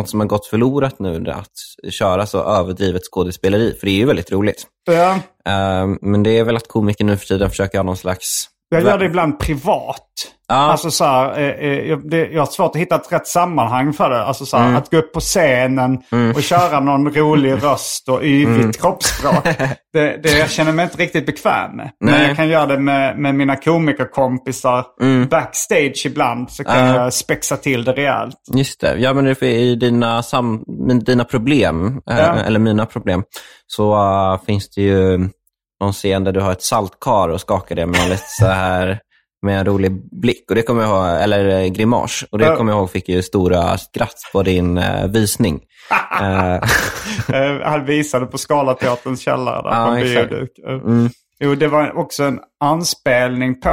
något som har gått förlorat nu, att köra så överdrivet skådespeleri. För det är ju väldigt roligt. Ja, Eh, men det är väl att komiker nu för tiden försöker ha någon slags... jag gör det ibland privat. Ja. Alltså så här, eh, eh, jag, det, jag har svårt att hitta ett rätt sammanhang för det. Alltså så här, Mm. att gå upp på scenen och köra någon rolig röst och yvigt Mm. kroppsspråk. Det, det jag känner mig inte riktigt bekväm med. Men Nej. jag kan göra det med, med mina komikerkompisar backstage ibland. Så kan Mm. Ja. jag spexa till det rejält. Just det. Ja, men det är dina, sam, dina problem, eh, Ja. eller mina problem, så eh, finns det ju någon scen där du har ett saltkar och skakar det med en lite så här med en rolig blick. Och det kommer jag ihåg, eller eh, grimas. Och det Ja. kommer jag ihåg fick ju stora skratt på din eh, visning. Eh, Eh, Han visade på Scalateaterns källare där Ja, på en bioduk. Mm. Jo, det var också en anspelning på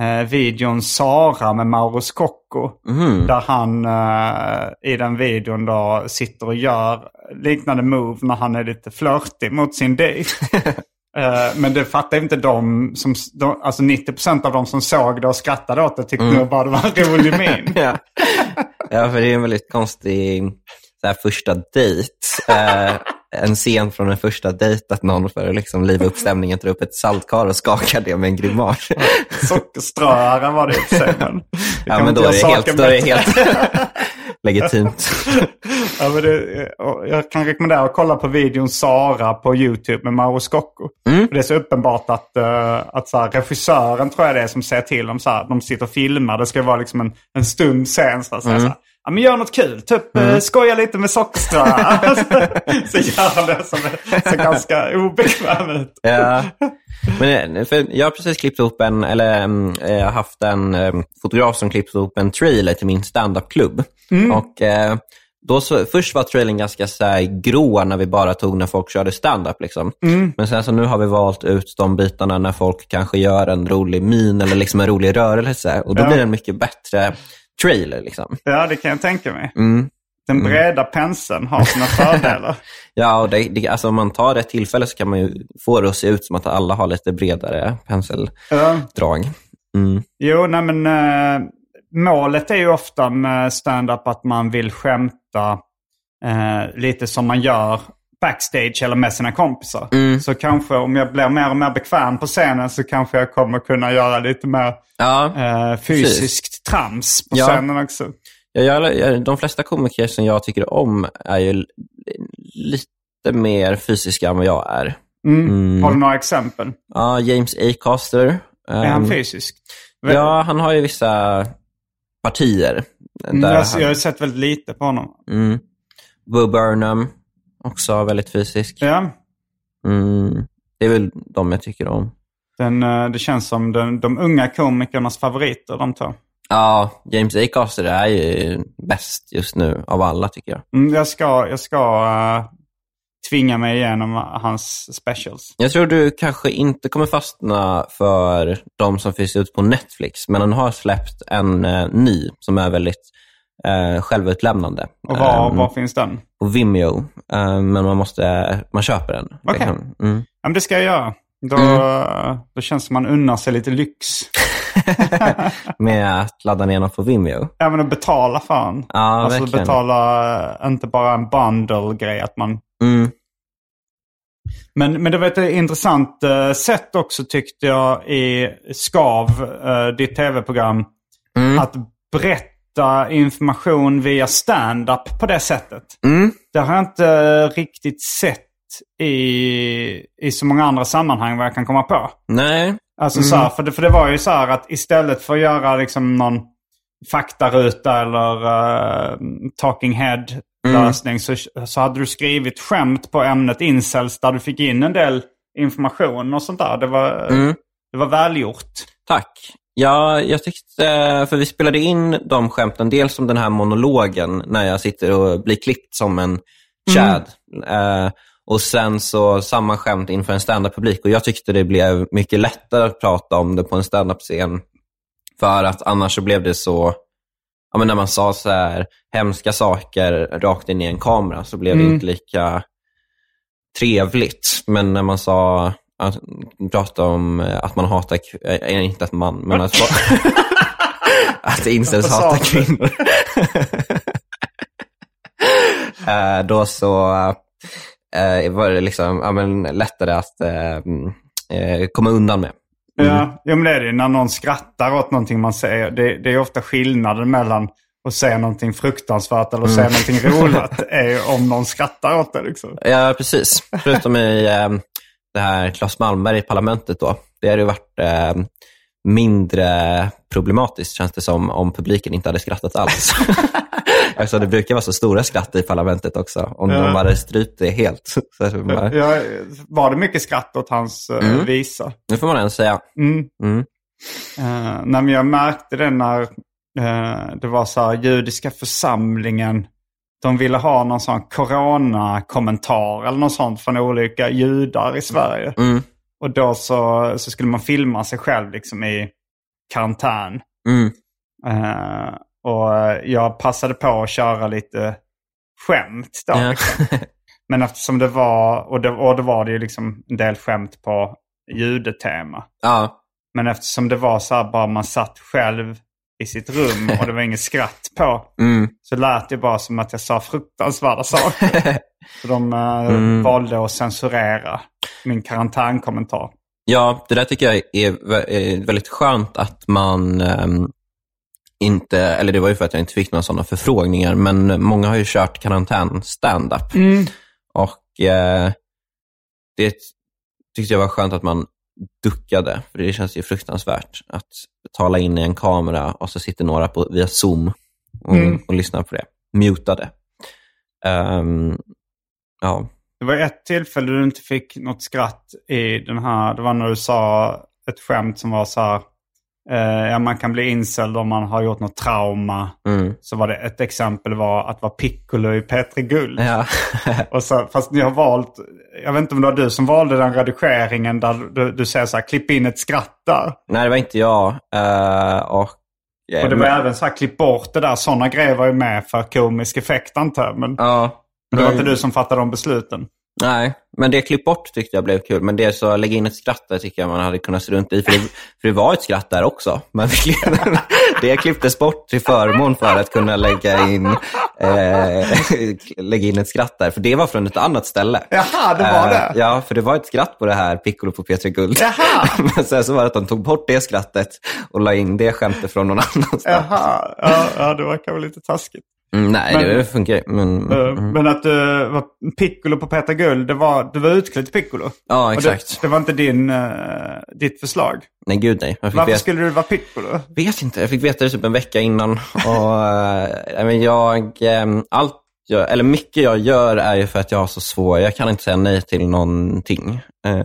eh, videon Sara med Mauro Scocco. Mhm. Där han eh, i den videon då sitter och gör liknande move när han är lite flörtig mot sin dejt. Eh, men det fattar inte de som, de, alltså 90% av de som såg det och skrattade åt det tyckte nog bara det var en rolig min. ja. ja, för det är en väldigt konstig så här, första dejt. En scen från en första dejt att någon för att liksom liva upp stämningen tar upp ett saltkar och skakar det med en grimas. Sockerströare var det i. Men det Ja, men då är det helt, då är det helt legitimt. Ja, men det, jag kan rekommendera att kolla på videon Sara på YouTube med Mauro Scocco. Mm. Det är så uppenbart att, eh, att så här, regissören tror jag det är som säger till dem så här, de sitter och filmar. Det ska vara liksom en, en stum sen. Så, här, här, så här, ja, men gör något kul, typ mm. skoja lite med sockerströare. så gör han det som är så ganska obekväm ut. Ja. Men, eh, för jag har precis klippt ihop en, eller mm, jag har haft en eh, fotograf som klippt ihop en trailer till min standup-klubb. Och eh, då så, först var trailern ganska så här grå när vi bara tog när folk körde standup. Liksom. Men sen så nu har vi valt ut de bitarna när folk kanske gör en rolig min eller liksom en rolig rörelse. Och då Ja. blir det en mycket bättre trailer. Liksom. Ja, det kan jag tänka mig. Mm. Den breda penseln har sina fördelar. Ja, och det, det, alltså om man tar ett tillfälle så kan man ju få det att se ut som att alla har lite bredare penseldrag. Mm. Jo, nej men eh, målet är ju ofta med stand-up att man vill skämta eh, lite som man gör backstage eller med sina kompisar. Mm. Så kanske om jag blir mer och mer bekväm på scenen så kanske jag kommer kunna göra lite mer Ja, eh, fysiskt trams på Ja. scenen också. jag, jag, de flesta komiker som jag tycker om är ju lite mer fysiska än vad jag är. Mm. Mm. Har du några exempel? Ja, James Acaster. Är han ehm, fysisk? Ja, han har ju vissa partier. Mm, jag, han, jag har sett väldigt lite på honom. mm. Bo Burnham, också väldigt fysisk. Ja, Mm. Det är väl de jag tycker om. den, eh, det känns som den, de unga komikernas favoriter de två. Ja, James Acaster är ju bäst just nu av alla tycker jag. Mm, jag ska, jag ska eh, tvinga mig igenom hans specials. Jag tror du kanske inte kommer fastna för de som finns ute på Netflix, men han har släppt en eh, ny som är väldigt eh, självutlämnande. Och var, Ehm, var finns den? På Vimeo, eh, men man, måste, man köper den. Okej. Liksom. Mm. Ja, men det ska jag göra. Då, Mm. då känns det som man unnar sig lite lyx. Med att ladda ner den på Vimeo. Även att betala för den. Ja, alltså verkligen. betala, eh, inte bara en bundle-grej. Att man... Mm. men, men det var ett intressant eh, sätt också tyckte jag i Skav, eh, ditt tv-program. Mm. Att berätta information via stand-up på det sättet. Mm. Det har jag inte riktigt sett i, i så många andra sammanhang vad jag kan komma på. Nej. Alltså så här, för, det, för det var ju så här att istället för att göra liksom någon faktaruta eller uh, talking head lösning så, så hade du skrivit skämt på ämnet incels där du fick in en del information och sånt där. Det var, Mm. det var välgjort. Tack. Ja, jag tyckte, för vi spelade in de skämten, dels som den här monologen när jag sitter och blir klippt som en Chad. Eh, och sen så samma skämt inför en standup-publik. Och jag tyckte det blev mycket lättare att prata om det på en standup-scen. För att annars så blev det så, ja, men när man sa så här hemska saker rakt in i en kamera så blev det inte lika trevligt. Men när man sa, att, pratade om eh, att man hatar, kv- eh, inte att man, men att, att incels hatar kvinnor. Eh, Då så eh, var det liksom, ja, men lättare att eh, mm, eh, komma undan med. Ja, ja, men det är det. När någon skrattar åt någonting man säger. Det, det är ofta skillnaden mellan att säga någonting fruktansvärt eller att säga någonting roligt. är om någon skrattar åt det. Liksom. Ja, precis. Förutom i eh, det här Claes Malmberg i parlamentet då. Det hade ju varit eh, mindre problematiskt känns det som om publiken inte hade skrattat alls. alltså, det brukar vara så stora skratt i parlamentet också. Om Ja. de hade strypt det helt. Bara, Ja, var det mycket skratt åt hans uh, Mm. visa? nu får man ändå säga. Mm. Mm. Uh, nej, jag märkte det när eh, det var så här judiska församlingen. De ville ha någon sån corona-kommentar eller något sånt från olika judar i Sverige. Mm. Och då så, så skulle man filma sig själv liksom i karantän. Mm. Eh, och jag passade på att köra lite skämt då. Ja. Liksom. Men eftersom det var, och det, och det var det ju liksom en del skämt på judetema. ja. Men eftersom det var så här bara man satt själv i sitt rum och det var inget skratt på. Mm. Så lät det bara som att jag sa fruktansvärda saker. Så de eh, Mm. valde att censurera min karantänkommentar. Ja, det där tycker jag är vä- är väldigt skönt att man ehm, inte, eller det var ju för att jag inte fick några sådana förfrågningar, men många har ju kört karantän stand-up. Och eh, det tyckte jag var skönt att man duckade, för det känns ju fruktansvärt att tala in i en kamera och så sitter några på, via Zoom och, Mm. och lyssnar på det, mutade. Ehm, ja, Det var ett tillfälle du inte fick något skratt i den här. Det var när du sa ett skämt som var så här. Eh, ja, man kan bli insälld om man har gjort något trauma. Mm. Så var det ett exempel var att vara piccolo i Petri Guld. Ja. Och så, fast ni har valt, jag vet inte om det var du som valde den redigeringen där du, du säger så här, klipp in ett skratt där. Nej, det var inte jag. Eh, och, eh, Och det var men- även så här, klipp bort det där. Sådana grejer var ju med för komisk effekt antar jag. Men Ja. det var inte du som fattade de besluten. Nej, men det klipp bort tyckte jag blev kul. Men det så lägga in ett skratt där tycker jag man hade kunnat se runt i. För det, för det var ett skratt där också. Men det klipptes bort till förmån för att kunna lägga in, eh, lägga in ett skratt där. För det var från ett annat ställe. Jaha, det var Eh, det? Ja, för det var ett skratt på det här Piccolo på P3 Guld. Jaha! Men sen så var det att de tog bort det skrattet och la in det skämtet från någon annanstans. Jaha, ja, ja, det verkar väl lite taskigt. Mm, nej, Men- det funkar ju. Men, Eh, mm. Men att du var Piccolo på Peter Guld, det var, du var utklädd till Piccolo. Ja, exakt. Det, det var inte din, eh, ditt förslag. Nej, gud nej. Varför veta- skulle du vara Piccolo? vet inte. Jag fick veta det typ en vecka innan. Och, eh, men jag, eh, allt jag, eller mycket jag gör är ju för att jag har så svår, jag kan inte säga nej till någonting. Eh,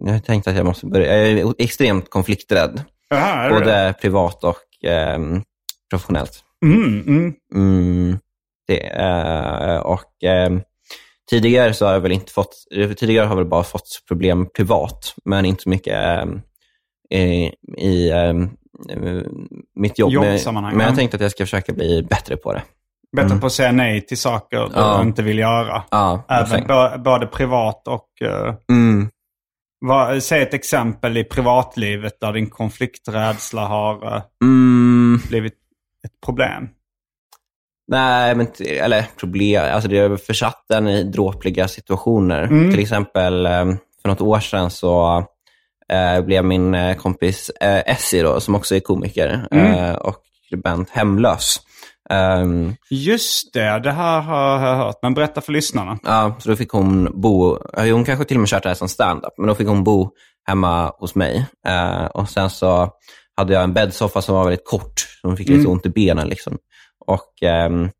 jag tänkte att jag måste börja, jag är extremt konflikträdd. Jaha, är det det? Både privat och eh, professionellt. Mm, mm. Mm, det, eh, och eh, tidigare så har jag väl inte fått, tidigare har jag väl bara fått problem privat, men inte så mycket eh, i, eh, mitt jobb. Men, Jobbsammanhang, men jag ja. tänkte att jag ska försöka bli bättre på det. Bättre på att säga nej till saker du Ja. inte vill göra. Ja, Även både privat och... eh, mm. vad, säg ett exempel i privatlivet där din konflikträdsla har eh, Mm. blivit ett problem. Nej, men eller problem. Alltså det har försatt den i dråpliga situationer. Mm. Till exempel eh, för något år sedan så eh, blev min eh, kompis eh, Essie, då, som också är komiker Mm. eh, och skribent, hemlös. Ehm, Just det, det här har jag hört. Men berätta för lyssnarna. ja, så då fick hon bo, hon kanske till och med kört det här som stand-up, men då fick hon bo hemma hos mig. Eh, och sen så hade jag en bäddsoffa som var väldigt kort, hon fick lite Mm. ont i benen. Liksom. Och ehm,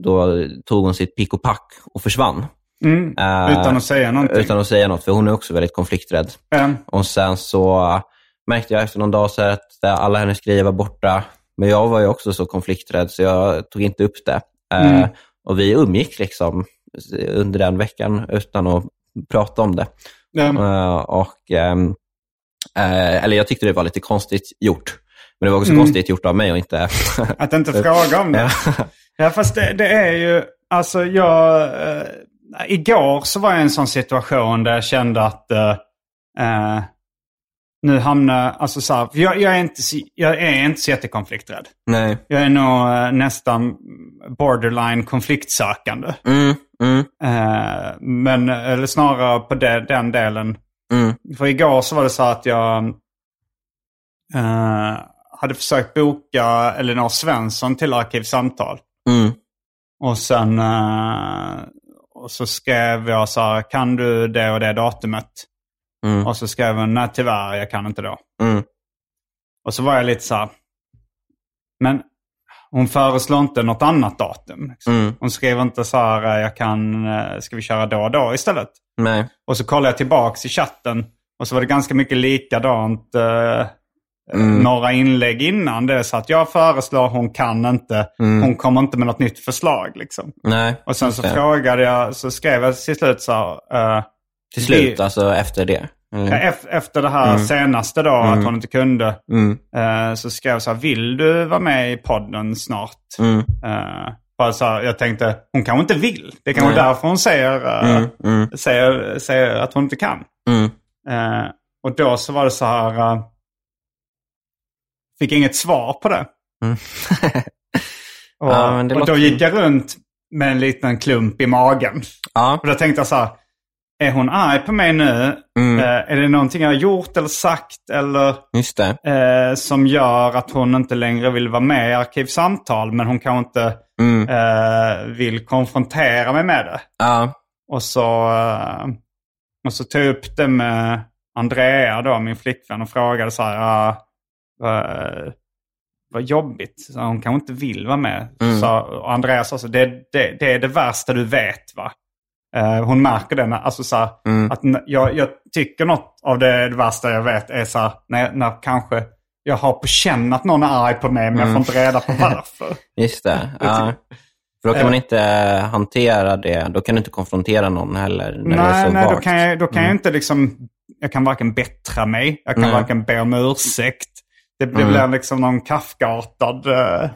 då tog hon sitt pick och pack och försvann. Mm. Eh, Utan att säga någonting. Utan att säga något, för hon är också väldigt konflikträdd. Eh, Och sen så märkte jag efter någon dag så att alla hennes grejer var borta. Men jag var ju också så konflikträdd så jag tog inte upp det. Eh, Mm. och vi umgick liksom under den veckan utan att prata om det. eh, Eh, och, ehm, eh, eller jag tyckte det var lite konstigt gjort. Men det var också Mm. konstigt gjort av mig och inte... Att inte fråga om det. Ja. Fast det, det är ju... Alltså jag... Eh, igår så var jag i en sån situation där jag kände att... Eh, eh, nu hamnar... Alltså så här, jag, jag, är inte, jag är inte så jättekonflikträdd. Nej. Jag är nog eh, nästan borderline konfliktsökande. Mm, mm, Eh, men, eller snarare på det, den delen. Mm, För igår så var det så att jag eh, hade försökt boka Elinor Svensson till Arkivsamtal. mm, Och sen eh, och så skrev jag så här, kan du det och det datumet? mm, Och så skrev hon, nej tyvärr, jag kan inte då. mm, Och så var jag lite så här, men hon föreslår inte något annat datum. liksom. mm. Hon skriver inte så här, jag kan, eh, ska vi köra då och då istället? Nej. Och så kollade jag tillbaks i chatten och så var det ganska mycket likadant. Eh, Mm. Några inlägg innan det. Så att jag föreslår, hon kan inte. Mm. Hon kommer inte med något nytt förslag. Liksom. Nej. Och sen så det. frågade jag, så skrev jag till slut så här, eh, Till slut, vi- alltså efter det? Ef- efter det här senaste då, att hon inte kunde. Mm, eh, så skrev jag så här, vill du vara med i podden snart? mm, Eh, bara så här, jag tänkte, hon kanske inte vill. Det är kanske Nej. därför hon säger, eh, mm, mm, säger, säger att hon inte kan. mm. Eh, och då så var det så här... eh, fick inget svar på det. Mm. Och, Ja, det och låter- då gick jag runt med en liten klump i magen. ja. Och då tänkte jag så här. Är hon arg på mig nu? Mm. Eh, är det någonting jag har gjort eller sagt eller Just eh, som gör att hon inte längre vill vara med i Arkivsamtal men hon kanske inte Mm. eh, vill konfrontera mig med det? Ja. Och så, eh, och så tog jag upp det med Andrea, då, min flickvän, och frågade så här. Ja, vad, vad jobbigt. Så hon kanske inte vill vara med. Mm. Så, och Andrea sa så det, det, det är det värsta du vet va? Eh, hon märker det. Alltså så här, att n- jag, jag tycker något av det, det värsta jag vet är så här, när, när kanske jag har på känn att någon är arg på mig men jag får inte reda på varför. Just det. Ja. För då kan man inte hantera det. Då kan du inte konfrontera någon heller. När det är nej, så nej då kan jag, då kan jag inte liksom, jag kan varken bättra mig, jag kan Nej. varken be om ursäkt. Det, det blir liksom någon Kafkaartad eh,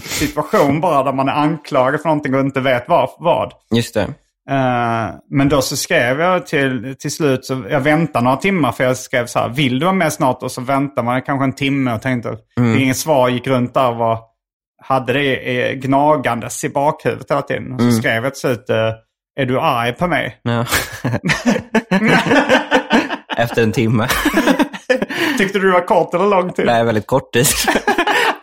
situation bara där man är anklagad för någonting och inte vet var, vad. Just det. Eh, men då så skrev jag till, till slut, så jag väntade några timmar för jag skrev så här, vill du vara med snart? Och så väntar man kanske en timme och tänkte, fick inget svar, gick runt där och var, hade det eh, gnagandes i bakhuvudet hela tiden. Och så skrev jag till slut, eh, är du arg på mig? Ja. Efter en timme. Tyckte du det var kort eller lång tid? Det är väldigt kort tid.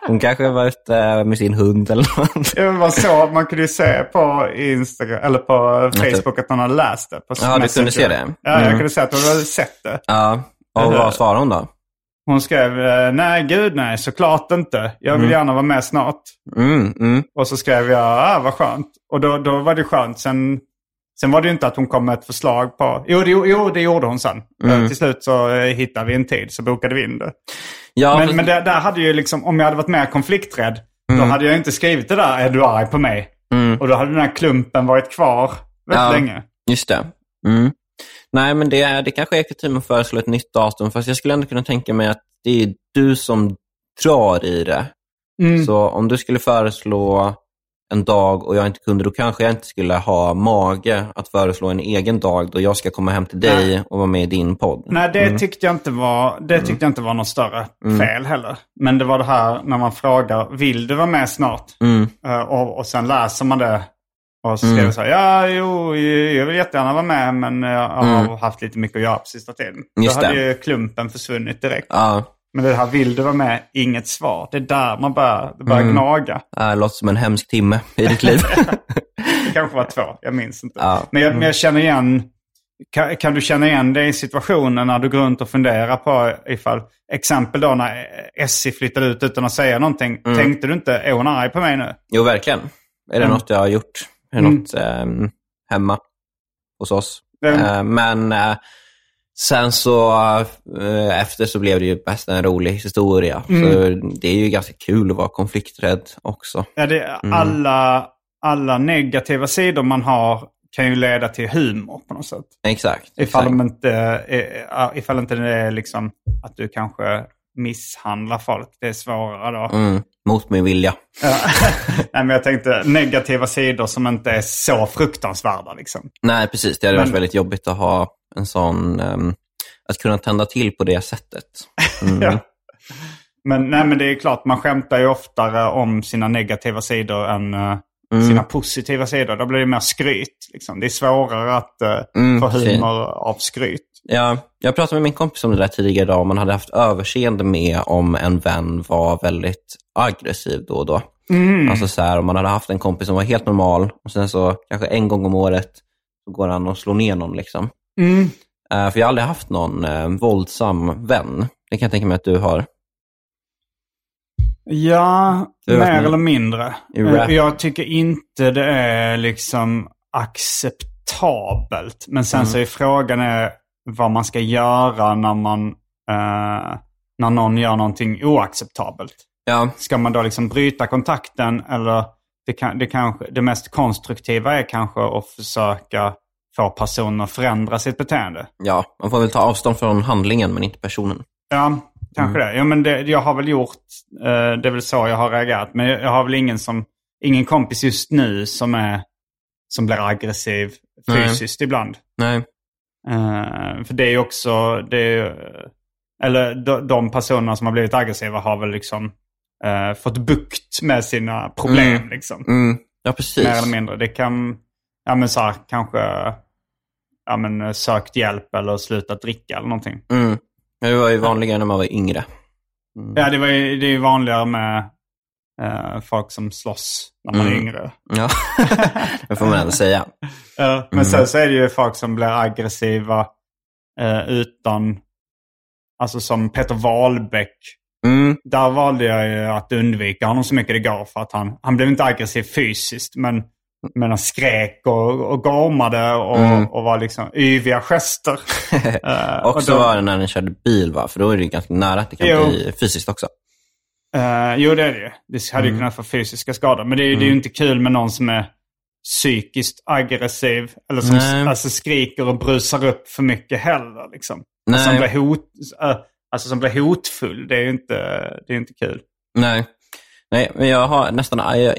Hon kanske var ute med sin hund eller något. Det var så, man kunde ju se på Instagram, eller på Facebook att någon hade läst det. På Ja, du kunde se det? Ja, jag Mm. kunde se att hon hade sett det. Ja. Och vad svarade hon då? Hon skrev, eh, nej gud nej, såklart inte. Jag vill gärna vara med snart. Mm, mm. Och så skrev jag, ah, vad skönt. Och då, då var det skönt. Sen, sen var det ju inte att hon kom med ett förslag på... Jo, det, jo, det gjorde hon sen. Eh, Till slut så eh, hittade vi en tid, så bokade vi in det. Ja, men men där, där hade ju liksom, om jag hade varit mer konflikträdd, då hade jag inte skrivit det där, är du arg på mig? Mm. Och då hade den här klumpen varit kvar väldigt Ja. länge. Just det. Mm. Nej, men det, är- det kanske är kutym att föreslå ett nytt datum. Fast jag skulle ändå kunna tänka mig att det är du som drar i det. Mm. Så om du skulle föreslå en dag och jag inte kunde, då kanske jag inte skulle ha mage att föreslå en egen dag då jag ska komma hem till dig Nej. och vara med i din podd. Nej, det tyckte jag inte var, det tyckte jag inte var något större fel heller. Men det var det här när man frågar, vill du vara med snart? Mm. Eh, och, och sen läser man det. Och så skriver jag så här, ja, jo, jag vill jättegärna vara med, men jag har haft lite mycket att göra på sista tiden. Just Då hade det. ju klumpen försvunnit direkt. Ja, Men det här, vill du vara med? Inget svar. Det är där man börjar, börjar gnaga. det låter som en hemsk timme i ditt liv. Det kanske var två, jag minns inte. Ja. Men, jag, men jag känner igen, kan, kan du känna igen dig i situationen när du går runt och funderar på ifall, exempel då när Essie flyttade ut utan att säga någonting. Tänkte du inte, är hon arg på mig nu? jo, verkligen. Är det Mm. något jag har gjort? Är det något ehm, hemma hos oss? Mm. Eh, men eh, sen så eh, efter så blev det ju bäst en rolig historia. Så det är ju ganska kul att vara konflikträdd också. Ja, det, alla, alla negativa sidor man har kan ju leda till humor på något sätt. Exakt. Ifall, exakt. inte, eh, ifall inte det är liksom att du kanske misshandlar folk. Det är svårare då. Mm, mot min vilja. Ja. Nej, men jag tänkte negativa sidor som inte är så fruktansvärda. Liksom. Nej, precis. Det hade Men- varit väldigt jobbigt att ha en sån... ehm, att kunna tända till på det sättet. Mm. Ja. Men, nej, men det är klart, man skämtar ju oftare om sina negativa sidor än eh, Mm. sina positiva sidor. Då blir det mer skryt. Liksom. Det är svårare att uh, Mm, få humor av skryt. Ja, jag pratade med min kompis om det där tidigare idag. Om man hade haft överseende med om en vän var väldigt aggressiv då och då. Mm. Alltså så här, om man hade haft en kompis som var helt normal och sen så kanske en gång om året så går han och slår ner någon. Liksom. Mm. Eh, för jag har aldrig haft någon eh, våldsam vän. Det kan jag tänka mig att du har. Ja, Du mer eller mindre. Eh, Jag tycker inte det är liksom acceptabelt. Men sen Mm. så är frågan är vad man ska göra när man eh, när någon gör någonting oacceptabelt. Ja, Ska man då liksom bryta kontakten eller det, kan, det, kanske, det mest konstruktiva är kanske att försöka få personen att förändra sitt beteende. ja, man får väl ta avstånd från handlingen men inte personen. Ja, kanske det. Ja, men det, jag har väl gjort, eh, det är väl så jag har reagerat. Men jag, jag har väl ingen, som, ingen kompis just nu som, är, som blir aggressiv Nej. fysiskt ibland. Nej. Eh, för det är ju också, det är, eller de, de personerna som har blivit aggressiva har väl liksom eh, fått bukt med sina problem. Mm. Liksom. Mm. Ja, precis. Mer eller mindre. Det kan, ja men så här, kanske, ja men eh, sökt hjälp eller slutat dricka eller någonting. Mm. Det var ju vanligare när man var yngre. Ja, det, var ju, det är ju vanligare med eh, folk som slåss när man är Mm. yngre. Ja, det får man ändå säga. Ja, men sen så är det ju folk som blir aggressiva eh, utan, alltså som Peter Wahlbeck. Mm. Där valde jag ju att undvika honom så mycket det går för att han, han blev inte aggressiv fysiskt men, Men de skrek och, och gormade och, Mm. och var liksom yviga gester. Och också då- var det när ni körde bil, va? För då är det ganska nära att det kan Jo. bli fysiskt också. Eh, jo, det är det ju. Det hade Mm. ju kunnat få fysiska skador. Men det är, ju- det är ju inte kul med någon som är psykiskt aggressiv. Eller som Nej. alltså, skriker och brusar upp för mycket heller. Liksom. Nej. Alltså, som blir hot, eh, alltså som blir hotfull. Det är ju inte, det är inte kul. Nej. Nej, men jag har nästan jag,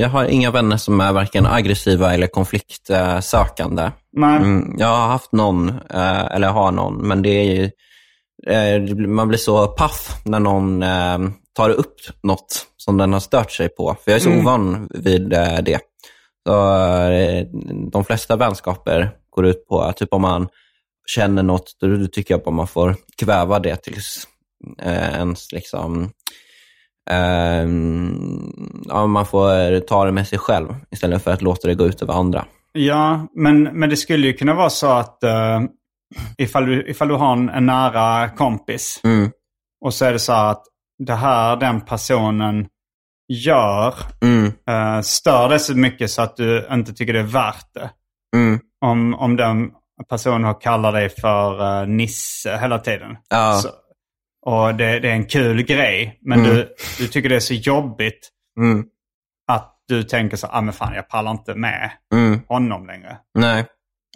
jag har inga vänner som är varken aggressiva eller konfliktsökande. Nej. Mm, jag har haft någon, eh, eller har någon, men det är ju, eh, man blir så paff när någon eh, tar upp något som den har stört sig på. För jag är så Mm. ovan vid det. Så, de flesta vänskaper går ut på att typ om man känner något, då, tycker jag att man får kväva det tills ens liksom, ja, man får ta det med sig själv istället för att låta det gå ut över andra. Ja, men, men det skulle ju kunna vara så att uh, ifall, du, ifall du har en, en nära kompis Mm, och så är det så att det här den personen gör mm, uh, stör dig så mycket så att du inte tycker det är värt det. mm. Om, om den personen har kallat dig för uh, Nisse hela tiden. Ja. Så, och det, det är en kul grej, men Mm. du, du tycker det är så jobbigt Mm, att du tänker så ah men fan jag pallar inte med mm, honom längre. nej.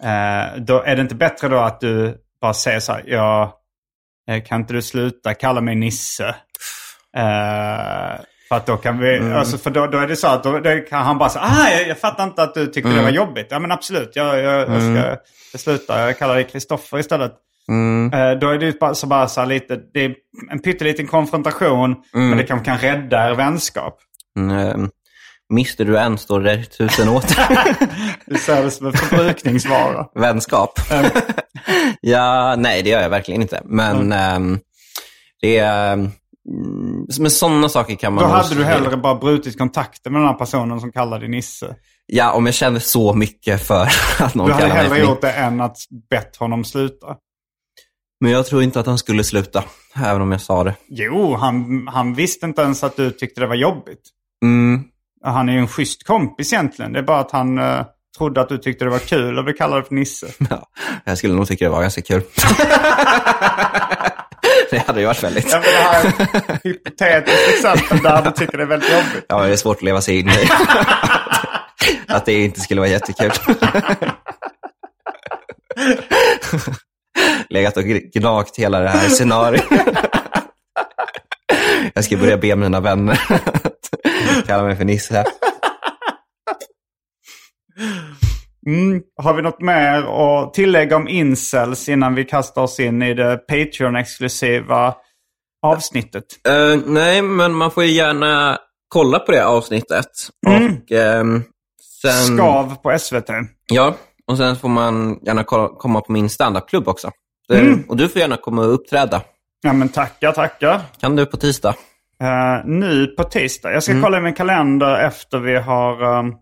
Eh, då är det inte bättre då att du bara säger så här, ja, eh, kan inte du sluta kalla mig Nisse? Eh, för att då kan vi, Mm. alltså för då, då är det så att då, då kan han bara säga, ah jag, jag fattar inte att du tyckte det var jobbigt. Ja men absolut, jag, jag, jag ska jag sluta, jag kallar dig Kristoffer istället. Mm, Eh, då är det bara så, bara så lite, det är en pytteliten konfrontation, men det kan, kan rädda er vänskap. mm, mister du en står det tusen åter. Du ser det som en förbrukningsvara. Vänskap. ja, nej, det gör jag verkligen inte. Men ehm, det är... mm, Men sådana saker kan man... Då hade du hellre bara brutit kontakten med den här personen som kallar dig Nisse. Ja, om jag kände så mycket för att någon Du hade kallar mig hellre gjort det än att bett honom sluta. Men jag tror inte att han skulle sluta, även om jag sa det. Jo, han, han visste inte ens att du tyckte det var jobbigt. Mm, Han är ju en schysst kompis egentligen. Det är bara att han eh, trodde att du tyckte det var kul och vi kallade det för Nisse. ja, jag skulle nog tycka det var ganska kul. det hade ju varit väldigt... Ja, men det här är ett hypotetiskt exempel där du tycker det är väldigt jobbigt. Ja, det är svårt att leva sig in i. att det inte skulle vara jättekul. Legat och gnagt hela det här scenariot. Jag ska börja be mina vänner att kalla mig för Nisse. Mm. Har vi något mer att tillägga om incels innan vi kastar oss in i det Patreon-exklusiva avsnittet? Eh, nej, men man får ju gärna kolla på det avsnittet. Och ehm, sen... Skav på SVT. Ja, och sen får man gärna ko- komma på min standupklubb också. Det- Och du får gärna komma och uppträda. Ja men tackar, tackar. Kan du på tisdag? Eh, nu på tisdag. Jag ska Mm. kolla i min kalender efter vi har, um,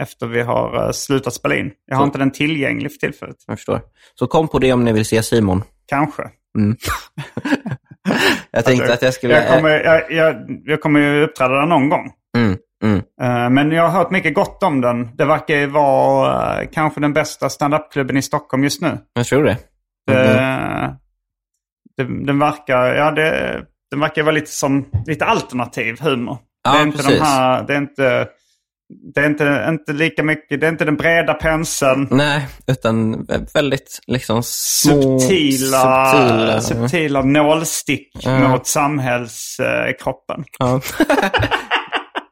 efter vi har uh, slutat spela in. Jag har Så. inte den tillgänglig för tillfället. Jag förstår. Så kom på det om ni vill se Simon. Kanske. Jag tänkte att jag skulle... Jag kommer, jag, jag, jag kommer ju uppträda där någon gång. Mm, mm. Eh, men jag har hört mycket gott om den. Det verkar ju vara eh, kanske den bästa standupklubben i Stockholm just nu. Jag tror det. Eh, det, den verkar, ja det, den verkar vara lite som lite alternativ humor. Ja, det är inte precis. de här, det är inte, det är inte, inte lika mycket, det är inte den breda penseln. Nej, utan väldigt liksom små... Subtila, subtila. subtila nålstick Ja. mot samhällskroppen. Ja.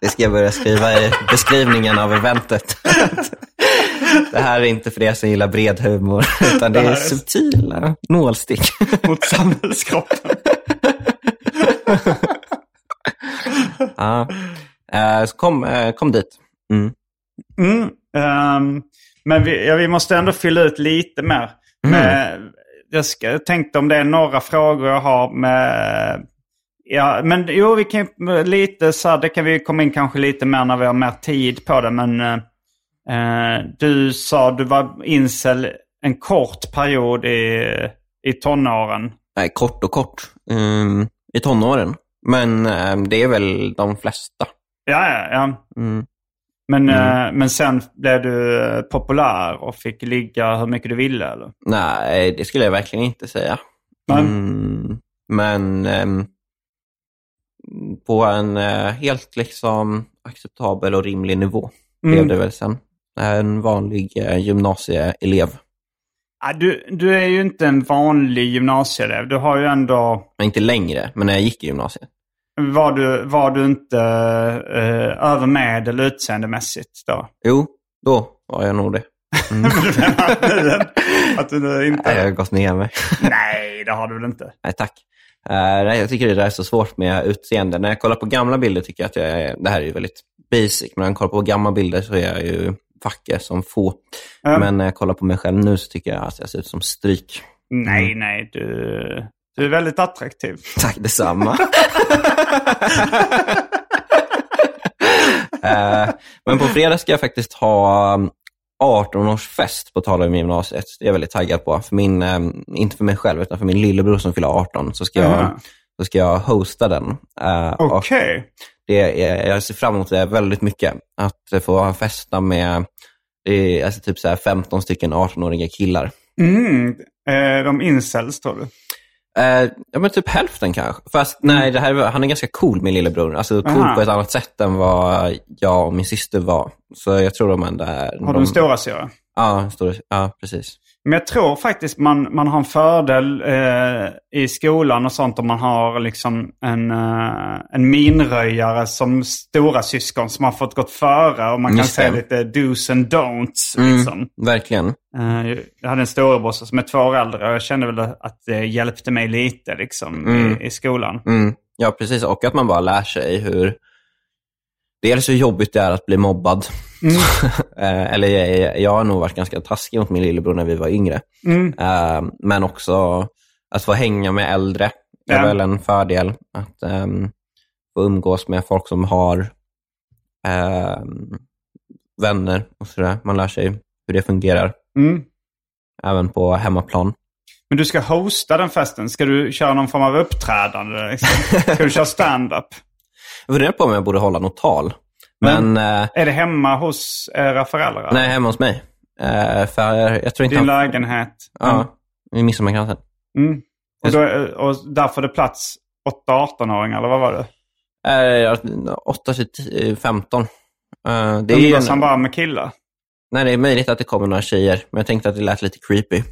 Det ska jag börja skriva i beskrivningen av eventet. Det här är inte för er som gillar bred humor, utan det Det är är- subtila nålstick. mot samhällskroppen. Ja. Eh, så kom, eh, kom dit. Mm. Mm, ehm, men vi, ja, vi måste ändå fylla ut lite mer. Med, jag, ska, jag tänkte om det är några frågor jag har med... Ja, men jo, vi kan lite så här, det kan vi komma in kanske lite mer när vi har mer tid på det. Men eh, eh, du sa du var incel en kort period i, i tonåren. Nej, kort och kort. Mm, I tonåren. Men eh, det är väl de flesta. Ja, ja, ja. Mm. Men, Mm. eh, men sen blev du eh, populär och fick ligga hur mycket du ville eller? Nej, det skulle jag verkligen inte säga. Nej. Mm, men ehm, på en eh, helt liksom acceptabel och rimlig nivå blev Mm. det väl sen. En vanlig eh, gymnasieelev. Du, du är ju inte en vanlig gymnasieelev. Du har ju ändå... Men inte längre, men när jag gick i gymnasiet. Var du, var du inte eh, över medel utseendemässigt då? Jo, då var jag nog det. Nu att du inte... Nej, Jag har gått ner mig. Nej, det har du väl inte? Nej, tack. Nej, jag tycker det där är så svårt med utseende. När jag kollar på gamla bilder tycker jag att jag är, det här är ju väldigt basic, men när jag kollar på gamla bilder så är jag ju vacker som få. Ja. Men när jag kollar på mig själv nu så tycker jag att jag ser ut som stryk. Nej, nej. Du, du är väldigt attraktiv. Tack detsamma. Eh, men på fredag ska jag faktiskt ha 18-årsfest på tal om gymnasiet. Det är jag väldigt taggad på. För min, eh, inte för mig själv, utan för min lillebror som fyller 18 så ska jag, så ska jag hosta den. Eh, Okej. det är, jag ser fram emot det väldigt mycket. Att få festa med alltså typ så här 15 stycken 18-åriga killar. Mm. Eh, de incels tror du? Eh, ja, men typ hälften kanske. Fast nej, det här, han är ganska cool, min lillebror. Alltså cool Aha. på ett annat sätt än vad jag och min syster var. Så jag tror de ändå är... Har du de, en stora syra? Ja, stora, ja, precis. Men jag tror faktiskt man, man har en fördel eh, i skolan och sånt om man har liksom en, eh, en minröjare som stora syskon som har fått gått före och man kan Just det. säga lite do's and don'ts. Mm, Liksom. Verkligen. Eh, jag hade en storebror som är två år äldre och jag kände väl att det hjälpte mig lite liksom, Mm. i, i skolan. Mm, ja, precis. Och att man bara lär sig hur... Dels hur jobbigt det är att bli mobbad. Mm. Eh, Eller jag, jag har nog varit ganska taskig mot min lillebror när vi var yngre. Mm. Eh, men också att få hänga med äldre är Ja. väl en fördel. Att ehm, få umgås med folk som har ehm, vänner och sådär. Man lär sig hur det fungerar, Mm. även på hemmaplan. Men du ska hosta den festen. Ska du köra någon form av uppträdande? Liksom? Ska du köra stand-up? Jag funderar på om jag borde hålla något tal. Men eh, Är det hemma hos era föräldrar? nej, hemma hos mig. Eh, för jag tror inte Din han... lägenhet? Ja, i midsommarkransen. Mm. Och, då, och där får det plats 8-18-åringar, eller vad var det? Eh, 8 till 10, 15. Eh, det är Umgås han bara med killar? nej, det är möjligt att det kommer några tjejer, men jag tänkte att det lät lite creepy.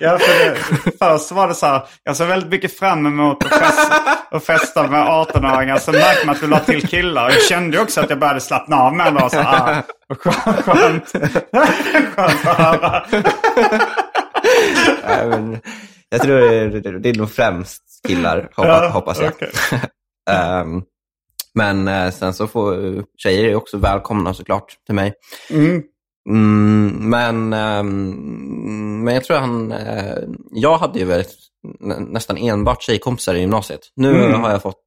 Ja, för det, först var det så här, jag såg väldigt mycket fram emot att festa, att festa med 18-åringar. Sen märkte man att du la till killar. Jag kände också att jag började slappna av med. Så, ah, skönt, skönt. skönt att höra. Nej, men jag tror det, det, det är nog främst killar, Ja, hoppas jag. Ehm, men eh, sen så får tjejer är också välkomna såklart till mig. Mm. Mm, men, ehm, men jag tror han... eh, jag hade ju väldigt, nä, nästan enbart tjejkompisar i gymnasiet. Nu Mm. har jag fått...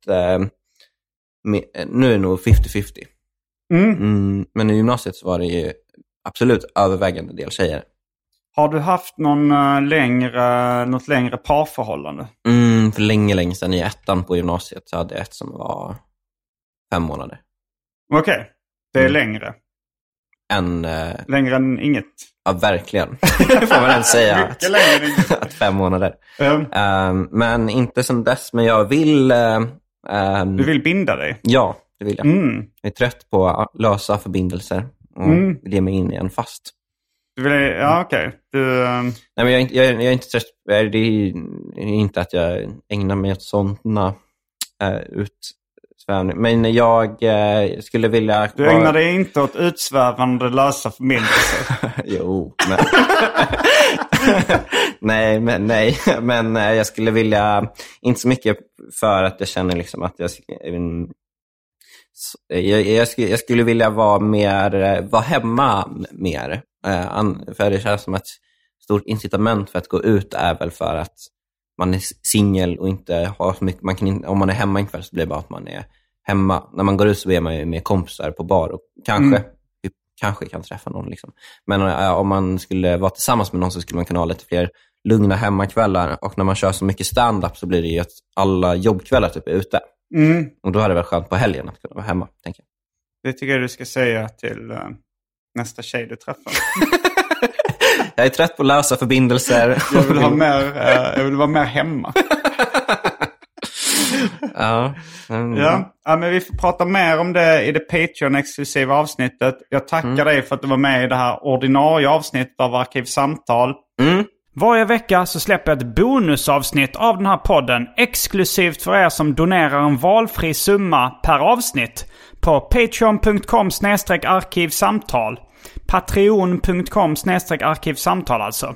me- nu är det nog 50-50. Mm. Mm, men i gymnasiet så var det ju absolut övervägande del tjejer. Har du haft någon eh, längre, något längre parförhållande? Mm, för länge, länge sedan i ettan på gymnasiet så hade jag ett som var fem månader. Okej, det är Mm. längre. En, eh, Längre än inget. ja verkligen, får man ens säga. Än inget. att fem månader. Um, Ehm, men inte sen dess, men jag vill... eh, ehm, du vill binda dig? Ja, det vill jag. Mm. Jag är trött på lösa förbindelser och Mm. vill ge mig in i en fast. Du vill, ja, okej. Du... ehm, Nej, men jag, är jag, är- jag är inte trött. Det är inte att jag ägnar mig åt sådana uh, utsvävningar. Men jag eh, skulle vilja... Du ägnar dig inte åt utsvävande lösa förbindelser. jo, men... nej, men, nej, men eh, jag skulle vilja, inte så mycket för att jag känner liksom att jag, så- jag, jag, skulle, jag skulle vilja vara mer, eh, vara hemma mer. Eh, För det känns som ett stort incitament för att gå ut är väl för att man är singel och inte har så mycket, man kan inte, om man är hemma en kväll så blir det bara att man är hemma. När man går ut så är man ju med kompisar på bar och kanske, typ, kanske kan träffa någon. Liksom. Men eh, om man skulle vara tillsammans med någon så skulle man kunna ha lite fler lugna hemmakvällar. Och när man kör så mycket stand-up så blir det ju att alla jobbkvällar typ är ute. Mm. Och då är det väl skönt på helgen att kunna vara hemma, tänker jag. Det tycker jag du ska säga till uh, nästa tjej du träffar. jag är trött på lösa förbindelser. jag, vill ha mer, uh, jag vill vara mer hemma. ja, mm. ja. ja, men vi får prata mer om det i det Patreon-exklusiva avsnittet. Jag tackar mm. dig för att du var med i det här ordinarie avsnittet av Arkivsamtal. Mm. Varje vecka så släpper jag ett bonusavsnitt av den här podden exklusivt för er som donerar en valfri summa per avsnitt på patreon.com arkivsamtal. Patreon.com arkivsamtal alltså.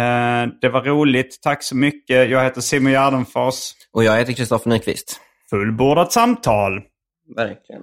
Eh, det var roligt. Tack så mycket. Jag heter Simon Gärdenfors. Och jag heter Kristoffer Nyqvist. Fullbordat samtal. Verkligen.